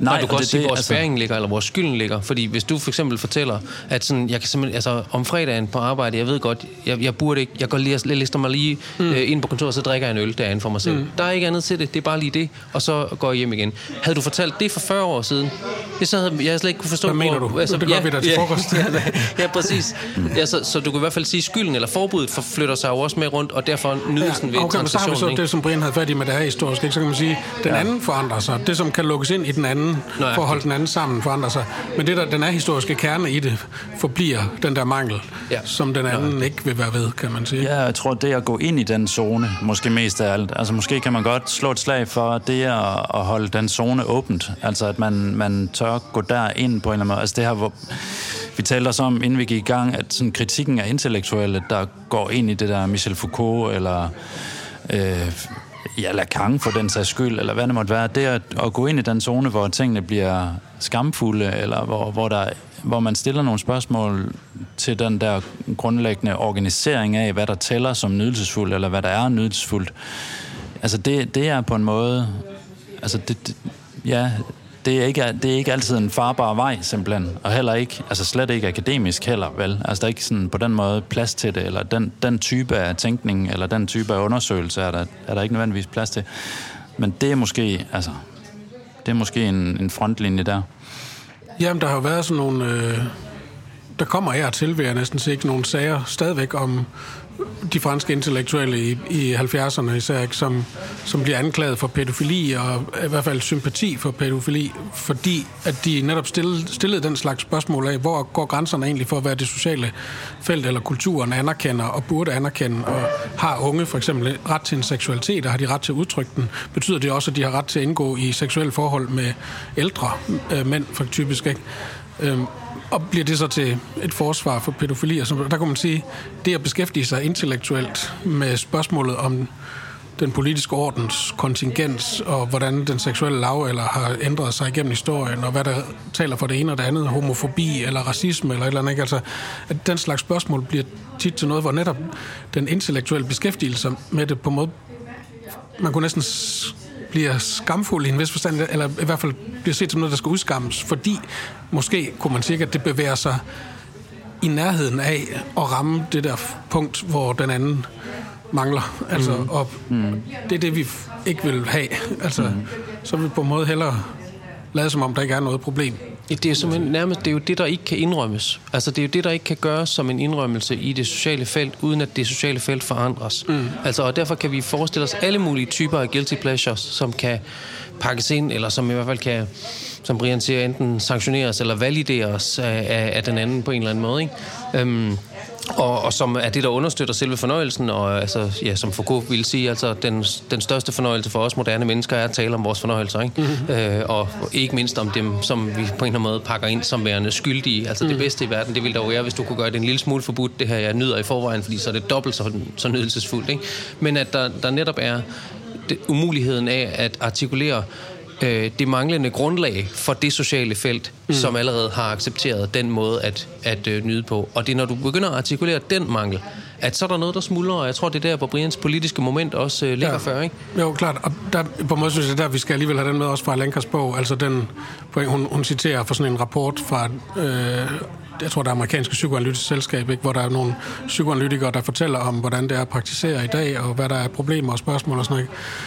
Nej, og du kan og også det- sige, hvor altså- spæringen ligger, eller hvor skylden ligger. Fordi hvis du for eksempel fortæller, at sådan, jeg kan simpelthen, altså, om fredagen på arbejde, jeg ved godt, jeg, jeg burde ikke, jeg går lige, jeg lister mig lige mm. øh, ind på kontoret, så drikker jeg en øl derinde for mig selv. Mm. Der er ikke andet til det, det er bare lige det, og så går jeg hjem igen. Havde du fortalt det for 40 år siden, det så havde jeg slet ikke kunne forstå, Hvad mener hvor- du? Det gør vi da til frokost. [laughs] ja, ja, præcis. Ja, så, så du kan i hvert fald sige, at skylden eller forbuddet for- flytter sig jo også med rundt, og derfor nydelsen ved okay, men så har vi så ikke? det, som Brian havde fat i med det her historisk, ikke? så kan man sige, den ja. anden forandrer sig. Det, som kan lukkes ind i den anden, Nøjagtigt. for at holde den anden sammen, forandrer sig. Men det, der, den er historiske kerne i det, forbliver den der mangel, Ja. som den anden ja. ikke vil være ved, kan man sige. Ja, jeg tror, det at gå ind i den zone, måske mest af alt. Altså, måske kan man godt slå et slag for det at, at holde den zone åbent. Altså, at man, man tør gå der ind på en eller anden måde. Altså, det her, hvor vi talte også om, inden vi gik i gang, at sådan kritikken af intellektuelle, der går ind i det der Michel Foucault, eller øh, ja, Lacan for den sags skyld, eller hvad det måtte være, det at, at gå ind i den zone, hvor tingene bliver skamfulde, eller hvor, hvor, der, hvor man stiller nogle spørgsmål til den der grundlæggende organisering af, hvad der tæller som nydelsesfuldt, eller hvad der er nydelsesfuldt. Altså det, det er på en måde, altså det, det ja, det er, ikke, det er ikke altid en farbar vej, simpelthen. Og heller ikke, altså slet ikke akademisk heller, vel? Altså der er ikke sådan på den måde plads til det, eller den, den type af tænkning, eller den type af undersøgelse er der, er der ikke nødvendigvis plads til. Men det er måske, altså, det er måske en, en frontlinje der. Jamen, der har jo været sådan nogle... Øh, der kommer her til, vil jeg næsten sige, nogle sager stadigvæk om de franske intellektuelle i, i 70'erne især, ikke, som, som bliver anklaget for pædofili, og i hvert fald sympati for pædofili, fordi at de netop stillede, stillede den slags spørgsmål af, hvor går grænserne egentlig for, hvad det sociale felt eller kulturen anerkender og burde anerkende, og har unge for eksempel ret til en seksualitet, og har de ret til at udtrykke den? Betyder det også, at de har ret til at indgå i seksuelle forhold med ældre øh, mænd, for typisk, ikke? Øhm, og bliver det så til et forsvar for pædofili? Og så, der kan man sige, det at beskæftige sig intellektuelt med spørgsmålet om den politiske ordens kontingens, og hvordan den seksuelle lav eller har ændret sig igennem historien, og hvad der taler for det ene og det andet, homofobi eller racisme eller et eller andet. Ikke? Altså, at den slags spørgsmål bliver tit til noget, hvor netop den intellektuelle beskæftigelse med det på en måde, man kunne næsten bliver skamfuld i en vis forstand, eller i hvert fald bliver set som noget, der skal udskammes, fordi måske kunne man sige, at det bevæger sig i nærheden af at ramme det der punkt, hvor den anden mangler. Altså, mm. og mm. det er det, vi ikke vil have. Altså, mm. så vil vi på en måde hellere lade som om, der ikke er noget problem. Ja, Det er simpelthen nærmest det, er jo det, der ikke kan indrømmes. Altså, det er jo det, der ikke kan gøres som en indrømmelse i det sociale felt, uden at det sociale felt forandres. Mm. Altså, og derfor kan vi forestille os alle mulige typer af guilty pleasures, som kan pakkes ind, eller som i hvert fald kan, som Brian siger, enten sanktioneres eller valideres af, af, den anden på en eller anden måde. Ikke? Øhm, og, og som er det, der understøtter selve fornøjelsen, og altså, ja, som Foucault ville sige, altså den, den største fornøjelse for os moderne mennesker er at tale om vores fornøjelser, ikke? Mm-hmm. Øh, og ikke mindst om dem, som vi på en eller anden måde pakker ind som værende skyldige. Altså mm. det bedste i verden, det ville dog være, hvis du kunne gøre det en lille smule forbudt, det her jeg nyder i forvejen, fordi så er det dobbelt så, så nydelsesfuldt, ikke? Men at der, der netop er det, umuligheden af at artikulere øh, det manglende grundlag for det sociale felt, mm. som allerede har accepteret den måde at, at øh, nyde på. Og det er, når du begynder at artikulere den mangel, at så er der noget, der smuldrer, og jeg tror, det er der, hvor Brians politiske moment også øh, ligger ja. før, ikke? Jo, klart. Og der, på en måde synes jeg, der vi skal alligevel have den med også fra Lenkers bog. Altså den, hun, hun citerer fra sådan en rapport fra, øh, jeg tror, det er amerikanske psykoanalytisk selskab, ikke? hvor der er nogle psykoanalytikere, der fortæller om, hvordan det er at praktisere i dag, og hvad der er problemer og spørgsmål og sådan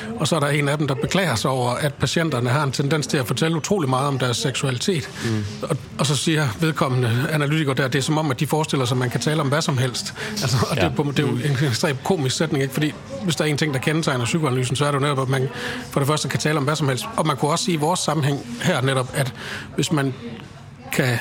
noget. Og så er der en af dem, der beklager sig over, at patienterne har en tendens til at fortælle utrolig meget om deres seksualitet. Mm. Og, og så siger vedkommende analytiker der, det er som om, at de forestiller sig, at man kan tale om hvad som helst. Altså, og ja. det, er, på- det er jo en ekstremt komisk sætning, ikke? fordi hvis der er en ting, der kendetegner psykoanalysen, så er det jo netop, at man for det første kan tale om hvad som helst. Og man kunne også sige i vores sammenhæng her netop, at hvis man kan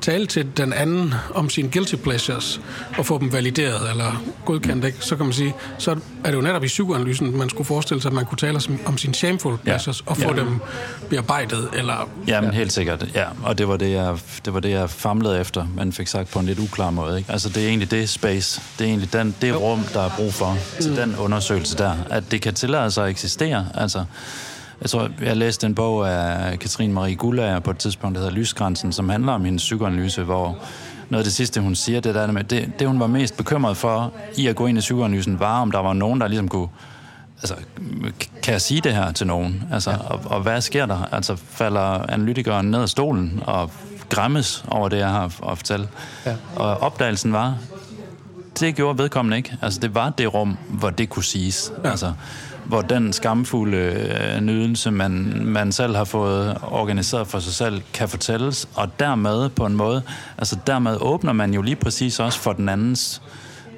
tale til den anden om sine guilty pleasures og få dem valideret eller godkendt, ikke? så kan man sige, så er det jo netop i psykoanalysen, man skulle forestille sig, at man kunne tale om- sine shameful pleasures og få Ja. dem bearbejdet. Eller, Ja, men helt sikkert. Ja, og det var det, jeg, det var det, jeg famlede efter, men fik sagt på en lidt uklar måde. Ikke? Altså, det er egentlig det space, det er egentlig den, det rum, der er brug for til den undersøgelse der, at det kan tillade sig at eksistere. Altså, jeg tror, jeg læste en bog af Katrine Marie Gullager på et tidspunkt, der hedder Lysgrænsen, som handler om hendes psykoanalyse, hvor noget af det sidste, hun siger, det der med, det, det hun var mest bekymret for i at gå ind i psykoanalysen, var, om der var nogen, der ligesom kunne altså, kan jeg sige det her til nogen? Altså, ja. og, og hvad sker der? Altså, falder analytikeren ned af stolen og græmmes over det, jeg har at fortælle? Ja. Og opdagelsen var, det gjorde vedkommende ikke. Altså, det var det rum, hvor det kunne siges. Ja. Altså, hvor den skamfulde øh, nydelse, man, man selv har fået organiseret for sig selv, kan fortælles, og dermed på en måde, altså dermed åbner man jo lige præcis også for den andens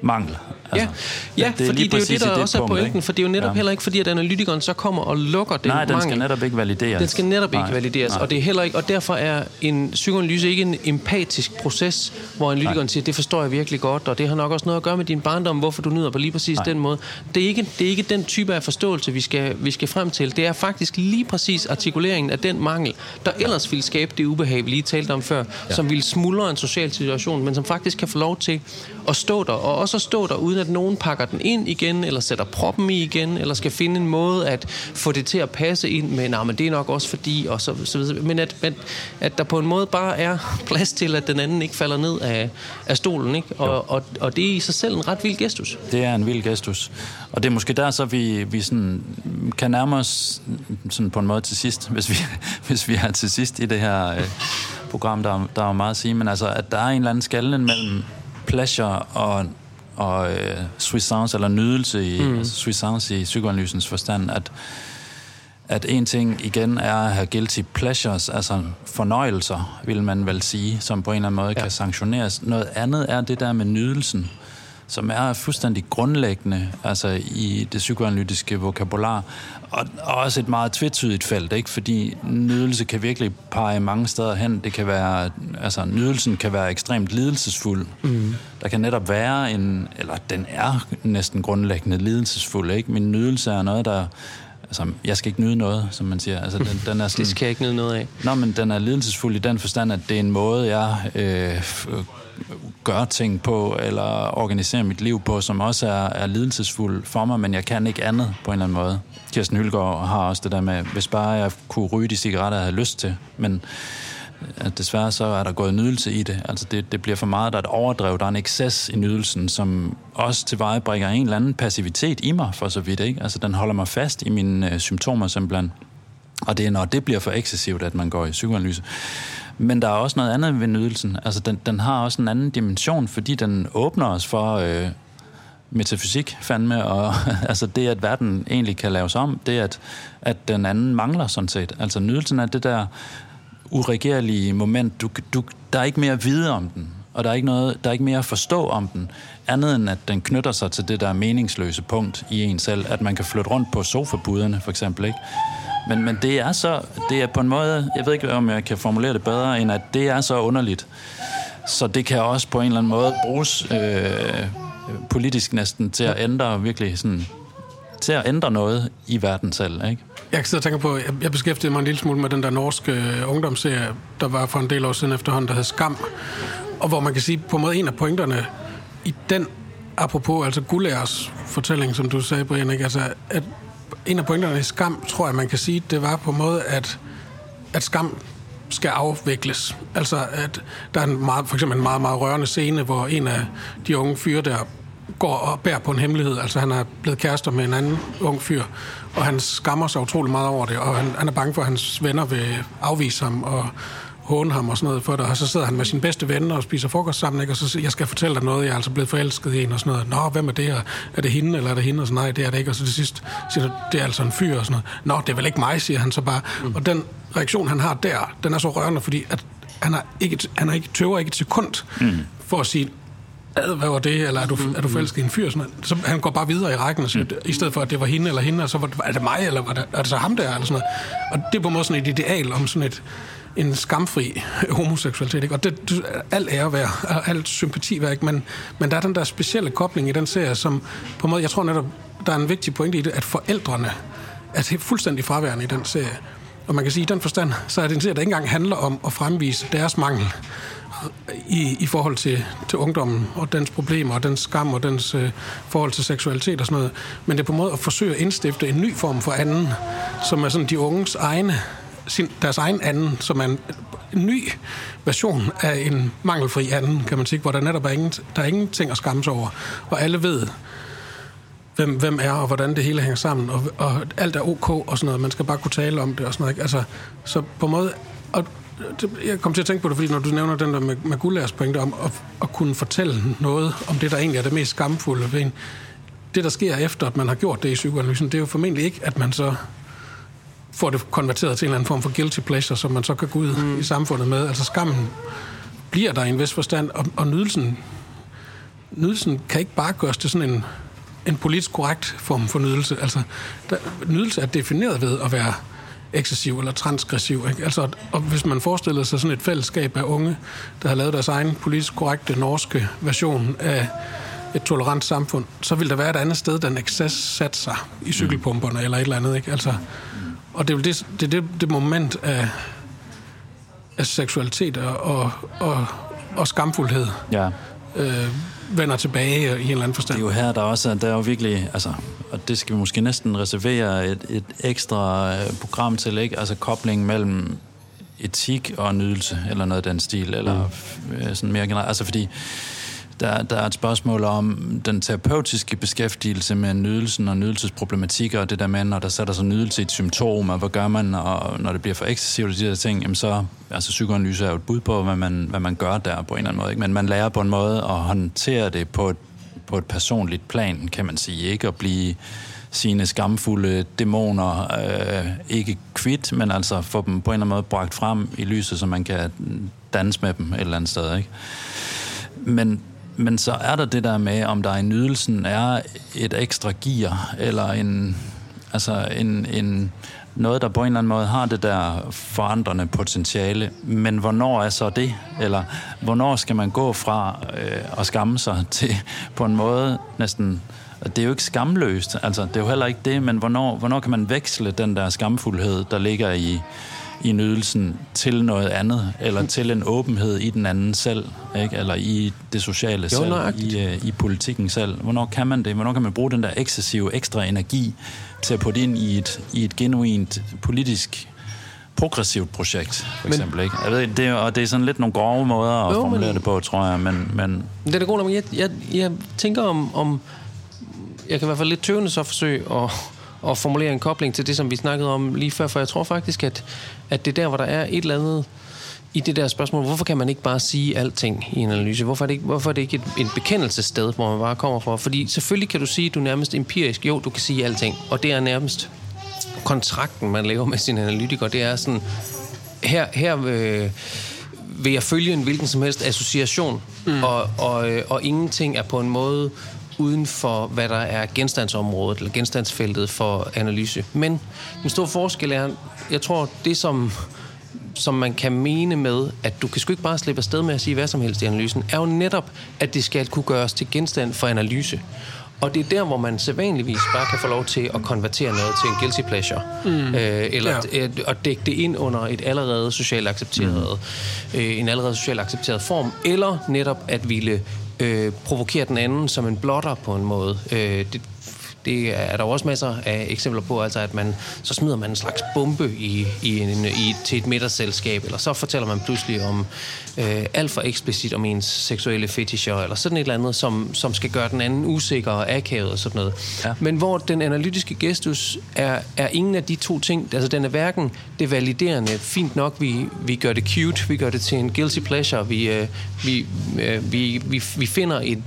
mangel. Altså, ja, ja det, det fordi det er jo det, der også er pointen, ikke? for det er jo netop ja. heller ikke fordi, at analytikeren så kommer og lukker den Nej, den mangel. skal netop ikke valideres. Den skal netop Nej. ikke valideres, Nej. og det er heller ikke, og derfor er en psykoanalyse ikke en empatisk proces, hvor analytikeren Nej. siger, det forstår jeg virkelig godt, og det har nok også noget at gøre med din barndom, hvorfor du nyder på lige præcis Nej. den måde. Det er, ikke, det er ikke den type af forståelse, vi skal, vi skal frem til. Det er faktisk lige præcis artikuleringen af den mangel, der ellers ville skabe det ubehag, vi lige talte om før, ja. som ville smuldre en social situation, men som faktisk kan få lov til at stå der, og også at stå der, uden at nogen pakker den ind igen, eller sætter proppen i igen, eller skal finde en måde at få det til at passe ind med, nej, men det er nok også fordi, og så, så videre. Men at, at, at der på en måde bare er [laughs] plads til, at den anden ikke falder ned af, af stolen, ikke? Og, og, og det er i sig selv en ret vild gestus. Det er en vild gestus. Og det er måske der, så vi, vi sådan kan nærme os sådan på en måde til sidst, hvis vi, [laughs] hvis vi er til sidst i det her øh, program, der, der er meget at sige, men altså, at der er en eller anden skallen mellem pleasure og, og øh, suissance, eller nydelse i mm. altså suissance i psykoanalysens forstand, at, at en ting igen er at have guilty pleasures, altså fornøjelser, vil man vel sige, som på en eller anden måde ja. kan sanktioneres. Noget andet er det der med nydelsen, som er fuldstændig grundlæggende altså i det psykoanalytiske vokabular, og, og også et meget tvetydigt felt, ikke? fordi nydelse kan virkelig pege mange steder hen. Det kan være, altså nydelsen kan være ekstremt lidelsesfuld. Mm. Der kan netop være en, eller den er næsten grundlæggende lidelsesfuld, ikke? Min nydelse er noget, der altså, jeg skal ikke nyde noget, som man siger. Altså, den, den er sådan, [laughs] det skal jeg ikke nyde noget af. Nå, men den er lidelsesfuld i den forstand, at det er en måde, jeg øh, gøre ting på, eller organisere mit liv på, som også er, er lidelsesfuld for mig, men jeg kan ikke andet på en eller anden måde. Kirsten Hylgaard har også det der med, hvis bare jeg kunne ryge de cigaretter, jeg havde lyst til, men at desværre så er der gået nydelse i det. Altså det, det bliver for meget, der er et overdrev, der er en excess i nydelsen, som også tilvejebringer en eller anden passivitet i mig, for så vidt. Ikke? Altså den holder mig fast i mine øh, symptomer simpelthen. Og det er, når det bliver for ekscessivt, at man går i psykoanalyse. Men der er også noget andet ved nydelsen. Altså, den, den har også en anden dimension, fordi den åbner os for øh, metafysik, fandme, og [laughs] altså det, at verden egentlig kan laves om, det at, at den anden mangler sådan set. Altså, nydelsen er det der uregerlige moment. Du, du, der er ikke mere at vide om den, og der er, ikke noget, der er ikke mere at forstå om den, andet end at den knytter sig til det der meningsløse punkt i en selv, at man kan flytte rundt på sofabuderne, for eksempel, ikke? Men, men det er så, det er på en måde, jeg ved ikke, om jeg kan formulere det bedre, end at det er så underligt. Så det kan også på en eller anden måde bruges øh, politisk næsten til at ændre virkelig sådan, til at ændre noget i verden selv, ikke? Jeg kan sidde og tænke på, jeg, jeg beskæftigede mig en lille smule med den der norske øh, ungdomsserie, der var for en del år siden efterhånden, der hed Skam. Og hvor man kan sige, på en måde en af pointerne i den, apropos altså Gullers fortælling, som du sagde, Brian, ikke? Altså, at en af pointerne i skam, tror jeg, man kan sige, det var på en måde, at, at skam skal afvikles. Altså, at der er en meget, for eksempel en meget, meget rørende scene, hvor en af de unge fyre der går og bærer på en hemmelighed. Altså, han er blevet kærester med en anden ung fyr, og han skammer sig utrolig meget over det, og han, han er bange for, at hans venner vil afvise ham, og håne ham og sådan noget for det, og så sidder han med sin bedste ven og spiser frokost sammen, ikke? og så siger jeg skal fortælle dig noget, jeg er altså blevet forelsket i en og sådan noget. Nå, hvem er det her? Er det hende, eller er det hende? Og så nej, det er det ikke. Og så til sidst siger det er altså en fyr og sådan noget. Nå, det er vel ikke mig, siger han så bare. Mm. Og den reaktion, han har der, den er så rørende, fordi at han har ikke, han har ikke tøver ikke et sekund mm. for at sige, hvad var det, eller er du, er du forelsket i en fyr? Sådan så han går bare videre i rækken, så, mm. i stedet for, at det var hende eller hende, og så var det, er det mig, eller var det, er det så ham der? Eller sådan noget. Og det er på en måde sådan et ideal om sådan et, en skamfri [laughs] homoseksualitet. Ikke? Og det, alt ære værd, og alt sympati værd, ikke? Men, men der er den der specielle kobling i den serie, som på en måde, jeg tror netop, der er en vigtig pointe i det, at forældrene er fuldstændig fraværende i den serie. Og man kan sige, at i den forstand, så er det en serie, der ikke engang handler om at fremvise deres mangel i, i forhold til, til ungdommen og dens problemer og dens skam og dens øh, forhold til seksualitet og sådan noget. Men det er på en måde at forsøge at indstifte en ny form for anden, som er sådan de unges egne sin, deres egen anden, som er en, en ny version af en mangelfri anden, kan man sige, hvor der netop er, ingen, der er ingenting at skamme sig over. Og alle ved, hvem, hvem er, og hvordan det hele hænger sammen, og, og alt er ok og sådan noget. Man skal bare kunne tale om det og sådan noget. Ikke? Altså, så på en måde... Og det, jeg kom til at tænke på det, fordi når du nævner den der med, med Gullers pointe om at, at kunne fortælle noget om det, der egentlig er det mest skamfulde ved en, det, der sker efter, at man har gjort det i psykoanalysen, det er jo formentlig ikke, at man så får det konverteret til en eller anden form for guilty pleasure, som man så kan gå ud mm. i samfundet med. Altså skammen bliver der i en vis forstand, og, og nydelsen, nydelsen kan ikke bare gøres til sådan en, en politisk korrekt form for nydelse. Altså, der, nydelse er defineret ved at være ekscessiv eller transgressiv. Ikke? Altså, og hvis man forestiller sig sådan et fællesskab af unge, der har lavet deres egen politisk korrekte norske version af et tolerant samfund, så vil der være et andet sted, den excess sat sig i cykelpumperne eller et eller andet. Ikke? Altså, og det er det, det, det, det moment af, af seksualitet og, og, og, og skamfuldhed, Ja. øh, vender tilbage i en eller anden forstand. Det er jo her, der også er, der er jo virkelig, altså, og det skal vi måske næsten reservere et, et ekstra øh, program til, ikke? Altså kobling mellem etik og nydelse, eller noget af den stil, eller mm. sådan mere generelt. Altså fordi, der, der er et spørgsmål om den terapeutiske beskæftigelse med nydelsen og nydelsesproblematikker, og det der med, når der sætter sig nydelse i et symptom, og hvad gør man, og når det bliver for ekscessivt og de der ting, jamen så, altså psykoanalyse er jo et bud på, hvad man, hvad man gør der på en eller anden måde, ikke? men man lærer på en måde at håndtere det på et, på et personligt plan, kan man sige, ikke at blive sine skamfulde dæmoner øh, ikke kvitt, men altså få dem på en eller anden måde bragt frem i lyset, så man kan danse med dem et eller andet sted. Ikke? Men, men så er der det der med, om der i nydelsen er et ekstra gear, eller en, altså en, en, noget, der på en eller anden måde har det der forandrende potentiale. Men hvornår er så det? Eller hvornår skal man gå fra øh, at skamme sig til på en måde næsten... Det er jo ikke skamløst, altså det er jo heller ikke det, men hvornår, hvornår kan man veksle den der skamfuldhed, der ligger i, i nydelsen til noget andet, eller [laughs] til en åbenhed i den anden selv, ikke? eller i det sociale Jo, selv, nøjagtigt. i, øh, i politikken selv. Hvornår kan man det? Hvornår kan man bruge den der ekscessive ekstra energi til at putte ind i et, i et genuint politisk progressivt projekt, for Men- eksempel. Ikke? Jeg ved, det, er- og det er sådan lidt nogle grove måder at Jo, formulere men- det på, tror jeg, men, men Det er da god nok, men jeg, jeg, jeg tænker om, om... Jeg kan i hvert fald lidt tøvende så forsøge at, at formulere en kobling til det, som vi snakkede om lige før, for jeg tror faktisk, at, at det er der, hvor der er et eller andet i det der spørgsmål, hvorfor kan man ikke bare sige alting i en analyse? Hvorfor er det ikke, hvorfor er det ikke et, en bekendelsessted, hvor man bare kommer fra? Fordi selvfølgelig kan du sige, at du er nærmest empirisk, jo, du kan sige alting, og det er nærmest kontrakten, man laver med sin analytiker, det er sådan, her, her øh, vil jeg følge en hvilken som helst association, mm. og, og, øh, og ingenting er på en måde uden for, hvad der er genstandsområdet, eller genstandsfeltet for analyse. Men den store forskel er, jeg tror, det som som man kan mene med, at du kan sgu ikke bare slippe afsted med at sige hvad som helst i analysen, er jo netop, at det skal kunne gøres til genstand for analyse. Og det er der, hvor man sædvanligvis bare kan få lov til at konvertere noget til en guilty pleasure. Mm. Øh, eller Ja. at dække det ind under et allerede socialt accepteret, mm. øh, en allerede socialt accepteret form. Eller netop at ville øh, provokere den anden som en blotter på en måde. Øh, det, det er der også masser af eksempler på, altså at man, så smider man en slags bombe i, i en, i, til et middagsselskab, eller så fortæller man pludselig om øh, alt for eksplicit om ens seksuelle fetischer, eller sådan et eller andet, som, som skal gøre den anden usikker og akavet og sådan noget. Ja. Men hvor den analytiske gestus er, er ingen af de to ting, altså den er hverken det validerende, fint nok, vi, vi gør det cute, vi gør det til en guilty pleasure, vi, øh, vi, øh, vi, vi, vi finder et,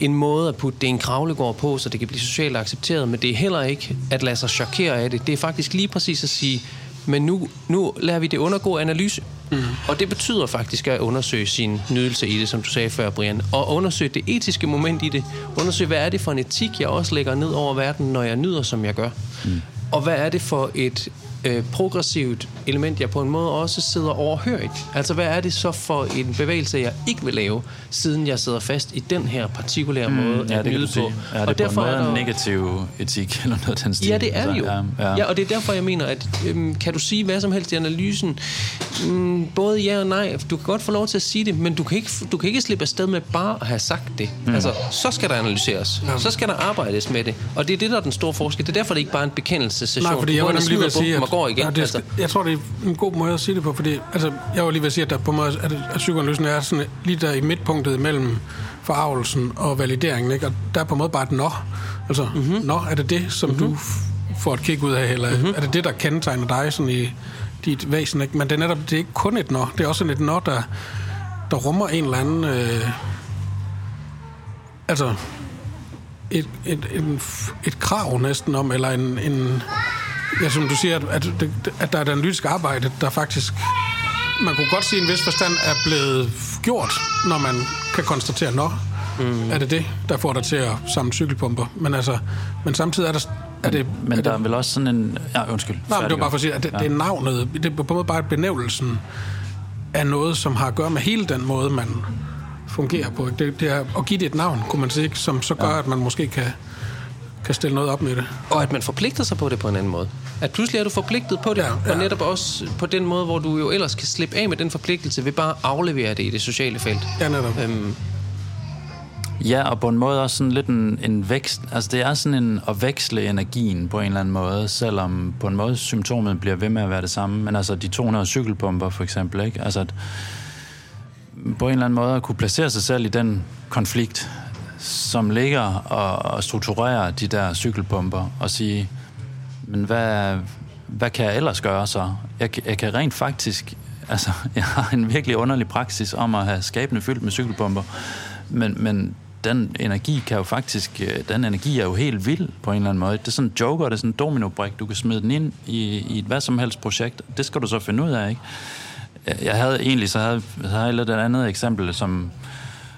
en måde at putte det en kravlegård på, så det kan blive socialt accepteret, men det er heller ikke at lade sig chokere af det. Det er faktisk lige præcis at sige, men nu, nu lader vi det undergå analyse. Mm. Og det betyder faktisk at undersøge sin nydelse i det, som du sagde før, Brian. Og undersøge det etiske moment i det. Undersøge, hvad er det for en etik, jeg også lægger ned over verden, når jeg nyder, som jeg gør. Mm. Og hvad er det for et øh, progressivt element, jeg på en måde også sidder overhørigt. Altså, hvad er det så for en bevægelse, jeg ikke vil lave, siden jeg sidder fast i den her partikulære mm, måde ja, at nyde du sige. på. Ja, det er på en måde negativ etik, [laughs] eller noget af den stil. Ja, det er det jo. Altså, Ja, ja. og det er derfor, jeg mener, at øhm, kan du sige hvad som helst i analysen? Mm, både ja og nej. Du kan godt få lov til at sige det, men du kan ikke, du kan ikke slippe afsted med bare at have sagt det. Mm. Altså, så skal der analyseres. Ja. Så skal der arbejdes med det. Og det er det, der er den store forskel. Det er derfor, det ikke bare er en bekendelsessession. Nej, fordi jeg var og nemlig lige ved at sige, og går igen. ja, det, altså. jeg tror, det er en god måde at sige det på, fordi altså, jeg var lige ved at sige, at der på måde, at, at psykoanalysen er sådan lige der i midtpunktet mellem forarvelsen og valideringen, ikke? og der er på en måde bare et nå. Altså, mm-hmm. nå, er det det, som mm-hmm. du f- får et kig ud af, eller mm-hmm. er det det, der kendetegner dig sådan i dit væsen? Ikke? Men det er netop, det er ikke kun et nå, det er også sådan et nå, der, der rummer en eller anden... Øh, altså, et, et, et, et krav næsten om, eller en, en ja, som du siger, at, at, at der er et analytisk arbejde, der faktisk, man kunne godt sige, en vis forstand er blevet gjort, når man kan konstatere, nå, mm. er det det, der får dig til at samle cykelpumper. Men, altså, men samtidig er der... Er det, men er der det, er vel også sådan en... Ja, undskyld. Nej, men det var bare for at sige, at det, ja. det er navnet, det er på en måde bare benævnelsen af noget, som har at gøre med hele den måde, man fungerer på. Det, det er at give det et navn, kunne man sige, som så gør, ja. at man måske kan, kan stille noget op med det. Og at man forpligter sig på det på en anden måde. At pludselig er du forpligtet på det, ja, ja. og netop også på den måde, hvor du jo ellers kan slippe af med den forpligtelse ved bare at aflevere det i det sociale felt. Ja, netop. Øhm, Ja, og på en måde også sådan lidt en, en vækst. Altså det er sådan en at veksle energien på en eller anden måde, selvom på en måde symptomet bliver ved med at være det samme. Men altså de 200 cykelpumper for eksempel, ikke? Altså at på en eller anden måde at kunne placere sig selv i den konflikt, som ligger og, og strukturerer de der cykelpumper og sige, men hvad, hvad kan jeg ellers gøre så? Jeg, jeg kan rent faktisk, altså [laughs] jeg har en virkelig underlig praksis om at have skabene fyldt med cykelpumper, men, men den energi kan jo faktisk, øh, den energi er jo helt vild på en eller anden måde. Det er sådan en joker, det er sådan en dominobrik. Du kan smide den ind i, i et hvad som helst projekt. Det skal du så finde ud af, ikke? Jeg havde egentlig, så havde, så havde jeg lidt et andet eksempel, som,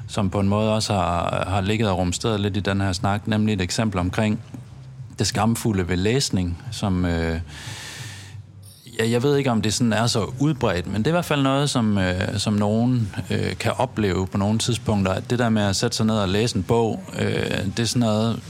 som på en måde også har, har ligget og rumsteret lidt i den her snak, nemlig et eksempel omkring det skamfulde ved læsning, som... Øh, ja, jeg ved ikke, om det sådan er så udbredt, men det er i hvert fald noget, som, øh, som nogen øh, kan opleve på nogle tidspunkter. At det der med at sætte sig ned og læse en bog, øh, det er sådan noget,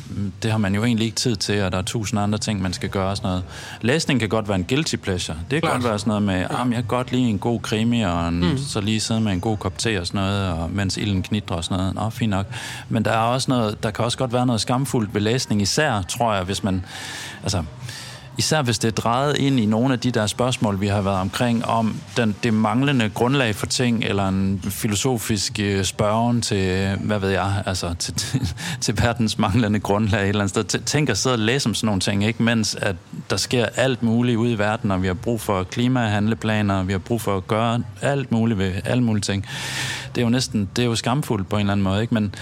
det har man jo egentlig ikke tid til, og der er tusind andre ting, man skal gøre. Sådan noget. Læsning kan godt være en guilty pleasure. Det kan Klart. godt være sådan noget med, ja. jeg kan godt lide en god krimi, og en, mm. så lige sidde med en god kop te og sådan noget, og mens ilden knitrer og sådan noget. Nå, fint nok. Men der er også noget, der kan også godt være noget skamfuldt ved læsning, især, tror jeg, hvis man, altså, især hvis det er drejet ind i nogle af de der spørgsmål, vi har været omkring, om den, det manglende grundlag for ting, eller en filosofisk øh, spørgen til, hvad ved jeg, altså til, til, til verdens manglende grundlag et eller andet sted. Tænk at sidde og læse om sådan nogle ting, ikke? mens at der sker alt muligt ude i verden, og vi har brug for klimahandleplaner, og vi har brug for at gøre alt muligt ved alle mulige ting. Det er jo næsten, det er jo skamfuldt på en eller anden måde, ikke? Men,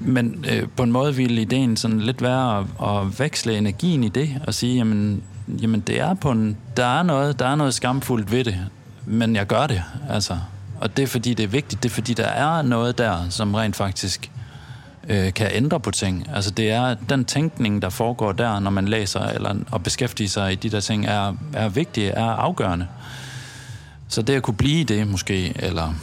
men øh, på en måde ville ideen sådan lidt være at, at veksle energien i det og sige, jamen, jamen det er på en, der er noget, der er noget skamfuldt ved det, men jeg gør det, altså. Og det er fordi, det er vigtigt. Det er fordi, der er noget der, som rent faktisk øh, kan ændre på ting. Altså det er den tænkning, der foregår der, når man læser eller, og beskæftiger sig i de der ting, er, er vigtig, er afgørende. Så det at kunne blive det måske, eller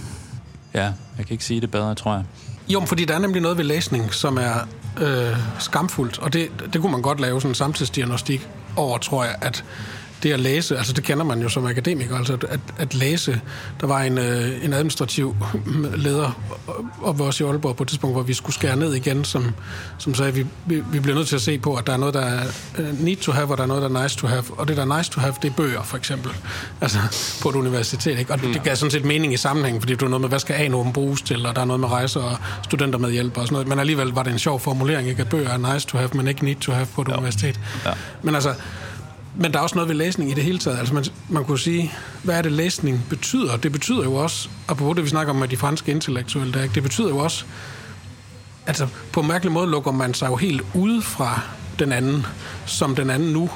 ja, jeg kan ikke sige det bedre, tror jeg. Jo, fordi der er nemlig noget ved læsning, som er øh, skamfuldt, og det, det kunne man godt lave sådan en samtidsdiagnostik over, tror jeg, at det at læse, altså det kender man jo som akademiker, altså at, at læse. Der var en, øh, en administrativ [clears throat] leder op vores i Aalborg på et tidspunkt, hvor vi skulle skære ned igen, som, som sagde, at vi, vi, vi bliver nødt til at se på, at der er noget, der er øh, need to have, og der er noget, der er nice to have. Og det, der er nice to have, det er bøger, for eksempel. Altså [laughs] på et universitet. Ikke? Og det, det gav sådan set mening i sammenhængen, fordi du er noget med, hvad skal A-noten bruges til, og der er noget med rejser og studenter med hjælp og sådan noget. Men alligevel var det en sjov formulering, ikke? at bøger er nice to have, men ikke need to have på et ja. universitet. Ja. Men altså, men der er også noget ved læsning i det hele taget. Altså man, man kunne sige, hvad er det læsning betyder? Det betyder jo også, apropos det vi snakker om med de franske intellektuelle, der, det betyder jo også, altså på en mærkelig måde lukker man sig jo helt ude fra den anden, som den anden nu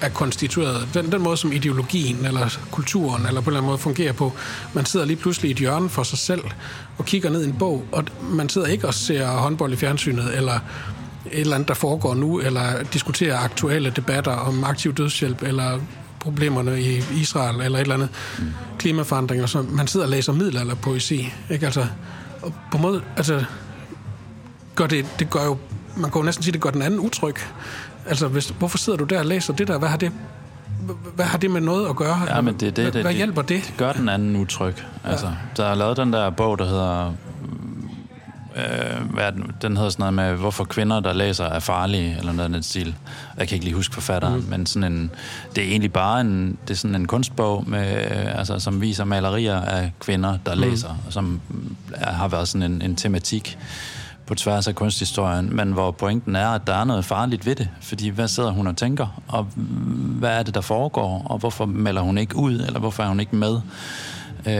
er konstitueret. Den, den måde, som ideologien eller kulturen eller på en eller anden måde fungerer på. Man sidder lige pludselig i et hjørne for sig selv og kigger ned i en bog, og man sidder ikke og ser håndbold i fjernsynet, eller et eller andet, der foregår nu, eller diskutere aktuelle debatter om aktiv dødshjælp, eller problemerne i Israel, eller et eller andet klimaforandringer, så man sidder og læser midler eller poesi. Ikke? Altså, og på en måde, altså, gør det, det gør jo, man kan jo næsten sige, det gør den anden utryg. Altså, hvis, hvorfor sidder du der og læser det der? Hvad har det hvad har det med noget at gøre? Ja, men det, det, hvad, det, hvad hjælper det? Det gør den anden utryg. Altså, ja. Der er lavet den der bog, der hedder øh, hvad den, den hedder sådan noget med, hvorfor kvinder, der læser, er farlige, eller noget af den stil. Jeg kan ikke lige huske forfatteren, mm. men sådan en, det er egentlig bare en, det er sådan en kunstbog, med, øh, altså, som viser malerier af kvinder, der mm. læser, og som er, har været sådan en, en tematik på tværs af kunsthistorien, men hvor pointen er, at der er noget farligt ved det. Fordi hvad sidder hun og tænker, og hvad er det, der foregår, og hvorfor melder hun ikke ud, eller hvorfor er hun ikke med? Øh,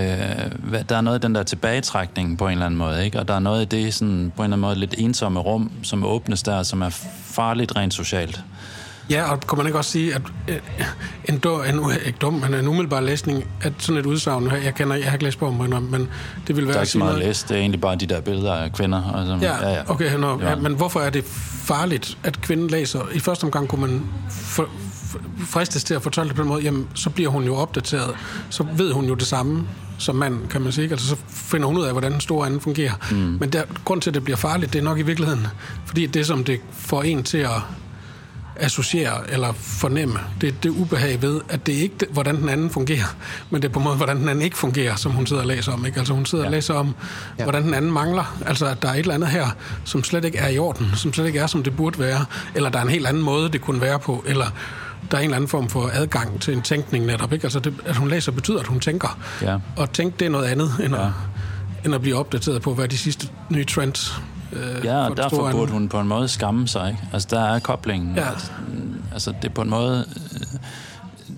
der er noget i den der tilbagetrækning på en eller anden måde, ikke? og der er noget i det sådan, på en eller anden måde lidt ensomme rum, som åbnes der, som er farligt rent socialt. Ja, og kunne man ikke også sige, at øh, en, dum, en, ikke dum, men en umiddelbar læsning, at sådan et udsagn, jeg kender, jeg har ikke læst på om, men det vil være... Der er ikke så meget at læse, det er egentlig bare de der billeder af kvinder. Og som, ja, ja, ja, okay, no, ja. ja, men hvorfor er det farligt, at kvinden læser? I første omgang kunne man for, fristes til at fortælle det på den måde, jamen, så bliver hun jo opdateret, så ved hun jo det samme som mand, kan man sige. Altså, så finder hun ud af, hvordan den store anden fungerer. Mm. Men der, grund til, at det bliver farligt, det er nok i virkeligheden, fordi det, som det får en til at associere eller fornemme. Det er det ubehag ved, at det er ikke det, hvordan den anden fungerer, men det er på en måde, hvordan den anden ikke fungerer, som hun sidder og læser om. Ikke? Altså hun sidder ja. og læser om, ja. hvordan den anden mangler. Altså at der er et eller andet her, som slet ikke er i orden, som slet ikke er, som det burde være, eller der er en helt anden måde, det kunne være på, eller der er en eller anden form for adgang til en tænkning netop. Ikke? Altså det, at hun læser betyder, at hun tænker. Ja. Og tænk, det er noget andet, end, ja. at, end at blive opdateret på, hvad de sidste nye trends Øh, ja, og derfor burde hun på en måde skamme sig. Ikke? Altså, der er koblingen. Ja. Altså, altså, det er på en måde... Øh,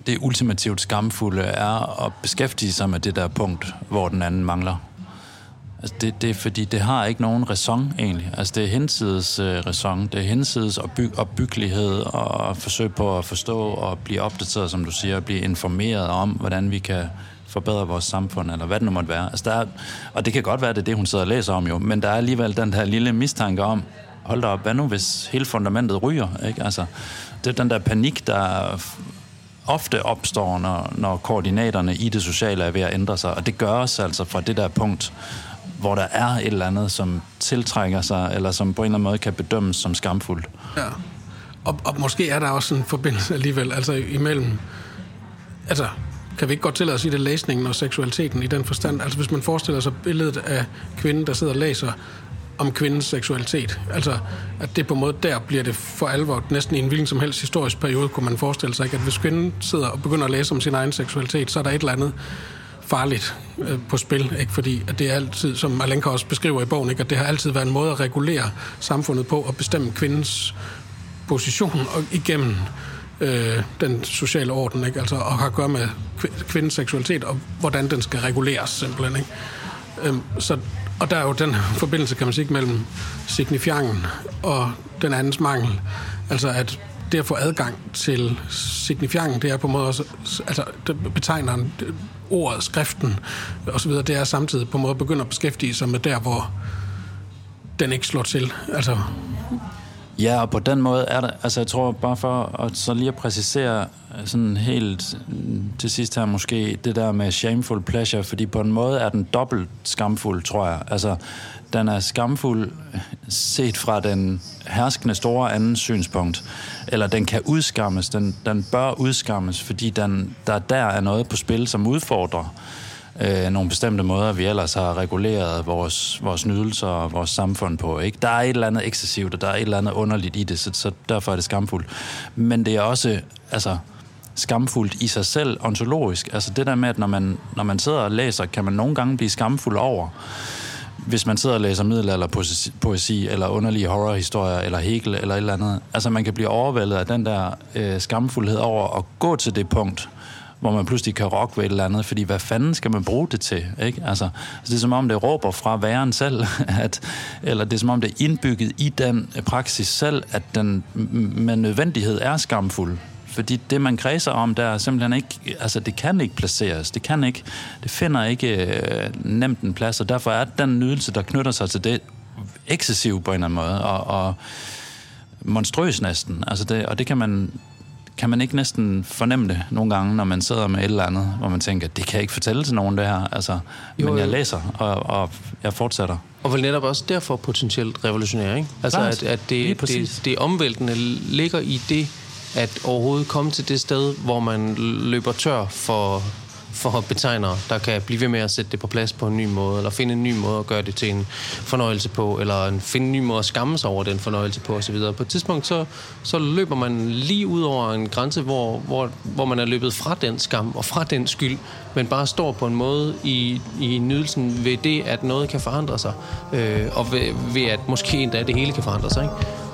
det ultimativt skamfulde er at beskæftige sig med det der punkt, hvor den anden mangler. Altså det, det er fordi, det har ikke nogen raison egentlig. Altså det er hensides øh, raison, det er hensides opbyg, opbyggelighed og forsøg på at forstå og blive opdateret, som du siger, blive informeret om, hvordan vi kan forbedre vores samfund, eller hvad det nu måtte være. Altså, der er, og det kan godt være, det er det, hun sidder og læser om jo, men der er alligevel den her lille mistanke om, hold da op, hvad nu hvis hele fundamentet ryger? Ikke? Altså, det er den der panik, der ofte opstår, når, når koordinaterne i det sociale er ved at ændre sig, og det gør os altså fra det der punkt, hvor der er et eller andet, som tiltrækker sig, eller som på en eller anden måde kan bedømmes som skamfuldt. Ja, og, og måske er der også en forbindelse alligevel, altså imellem, altså kan vi ikke godt tillade os i det læsningen og seksualiteten i den forstand? Altså hvis man forestiller sig billedet af kvinden, der sidder og læser om kvindens seksualitet. Altså, at det på en måde, der bliver det for alvor, næsten i en hvilken som helst historisk periode, kunne man forestille sig, ikke? at hvis kvinden sidder og begynder at læse om sin egen seksualitet, så er der et eller andet farligt øh, på spil, ikke? fordi at det er altid, som Alenka også beskriver i bogen, ikke? at det har altid været en måde at regulere samfundet på og bestemme kvindens position og igennem øh, den sociale orden, ikke? Altså, og har at gøre med kvindens seksualitet, og hvordan den skal reguleres simpelthen. Ikke? Øhm, så, og der er jo den forbindelse, kan man sige, mellem signifiangen og den andens mangel. Altså at det at få adgang til signifiangen, det er på en måde også, altså det betegner ordet, skriften osv., det er samtidig på en måde begynder at beskæftige sig med der, hvor den ikke slår til. Altså Ja, og på den måde er der, altså jeg tror bare for at så lige at præcisere øh, sådan helt øh, til sidst her måske, det der med shameful pleasure, fordi på en måde er den dobbelt skamfuld, tror jeg. Altså, den er skamfuld øh, set fra den herskende store anden synspunkt, eller den kan udskammes, den, den bør udskammes, fordi den, der der er noget på spil, som udfordrer øh, nogle bestemte måder, vi ellers har reguleret vores, vores nydelser og vores samfund på. Ikke? Der er et eller andet ekscessivt, og der er et eller andet underligt i det, så, så derfor er det skamfuldt. Men det er også altså, skamfuldt i sig selv, ontologisk. Altså det der med, at når man, når man sidder og læser, kan man nogle gange blive skamfuld over, hvis man sidder og læser middelalder poesi, eller underlige horrorhistorier, eller Hegel, eller et eller andet. Altså man kan blive overvældet af den der øh, skamfuldhed over at gå til det punkt, hvor man pludselig kan rokke ved et eller andet, fordi hvad fanden skal man bruge det til? Ikke? Altså, altså det er som om, det råber fra væren selv, [laughs] at, eller det er som om, det er indbygget i den praksis selv, at den med nødvendighed er skamfuld. Fordi det, man kredser om, der er simpelthen ikke, altså det kan ikke placeres, det kan ikke, det finder ikke øh, nemt en plads, og derfor er den nydelse, der knytter sig til det, ekscessiv på en eller anden måde, og, og monstrøs næsten. Altså det, og det kan man kan man ikke næsten fornemme det nogle gange, når man sidder med et eller andet, hvor man tænker, det kan jeg ikke fortælle til nogen, det her. Altså, jo, men jeg læser, og, og jeg fortsætter. Og vel netop også derfor potentielt revolutionær, ikke? Altså, Klart. at, at det, det, det omvæltende ligger i det, at overhovedet komme til det sted, hvor man løber tør for for betegnere, der kan blive ved med at sætte det på plads på en ny måde, eller finde en ny måde at gøre det til en fornøjelse på, eller en, finde en ny måde at skamme sig over den fornøjelse på osv. På et tidspunkt, så, så løber man lige ud over en grænse, hvor, hvor, hvor man er løbet fra den skam og fra den skyld, men bare står på en måde i, i nydelsen ved det, at noget kan forandre sig, øh, og ved, ved at måske endda det hele kan forandre sig. Ikke?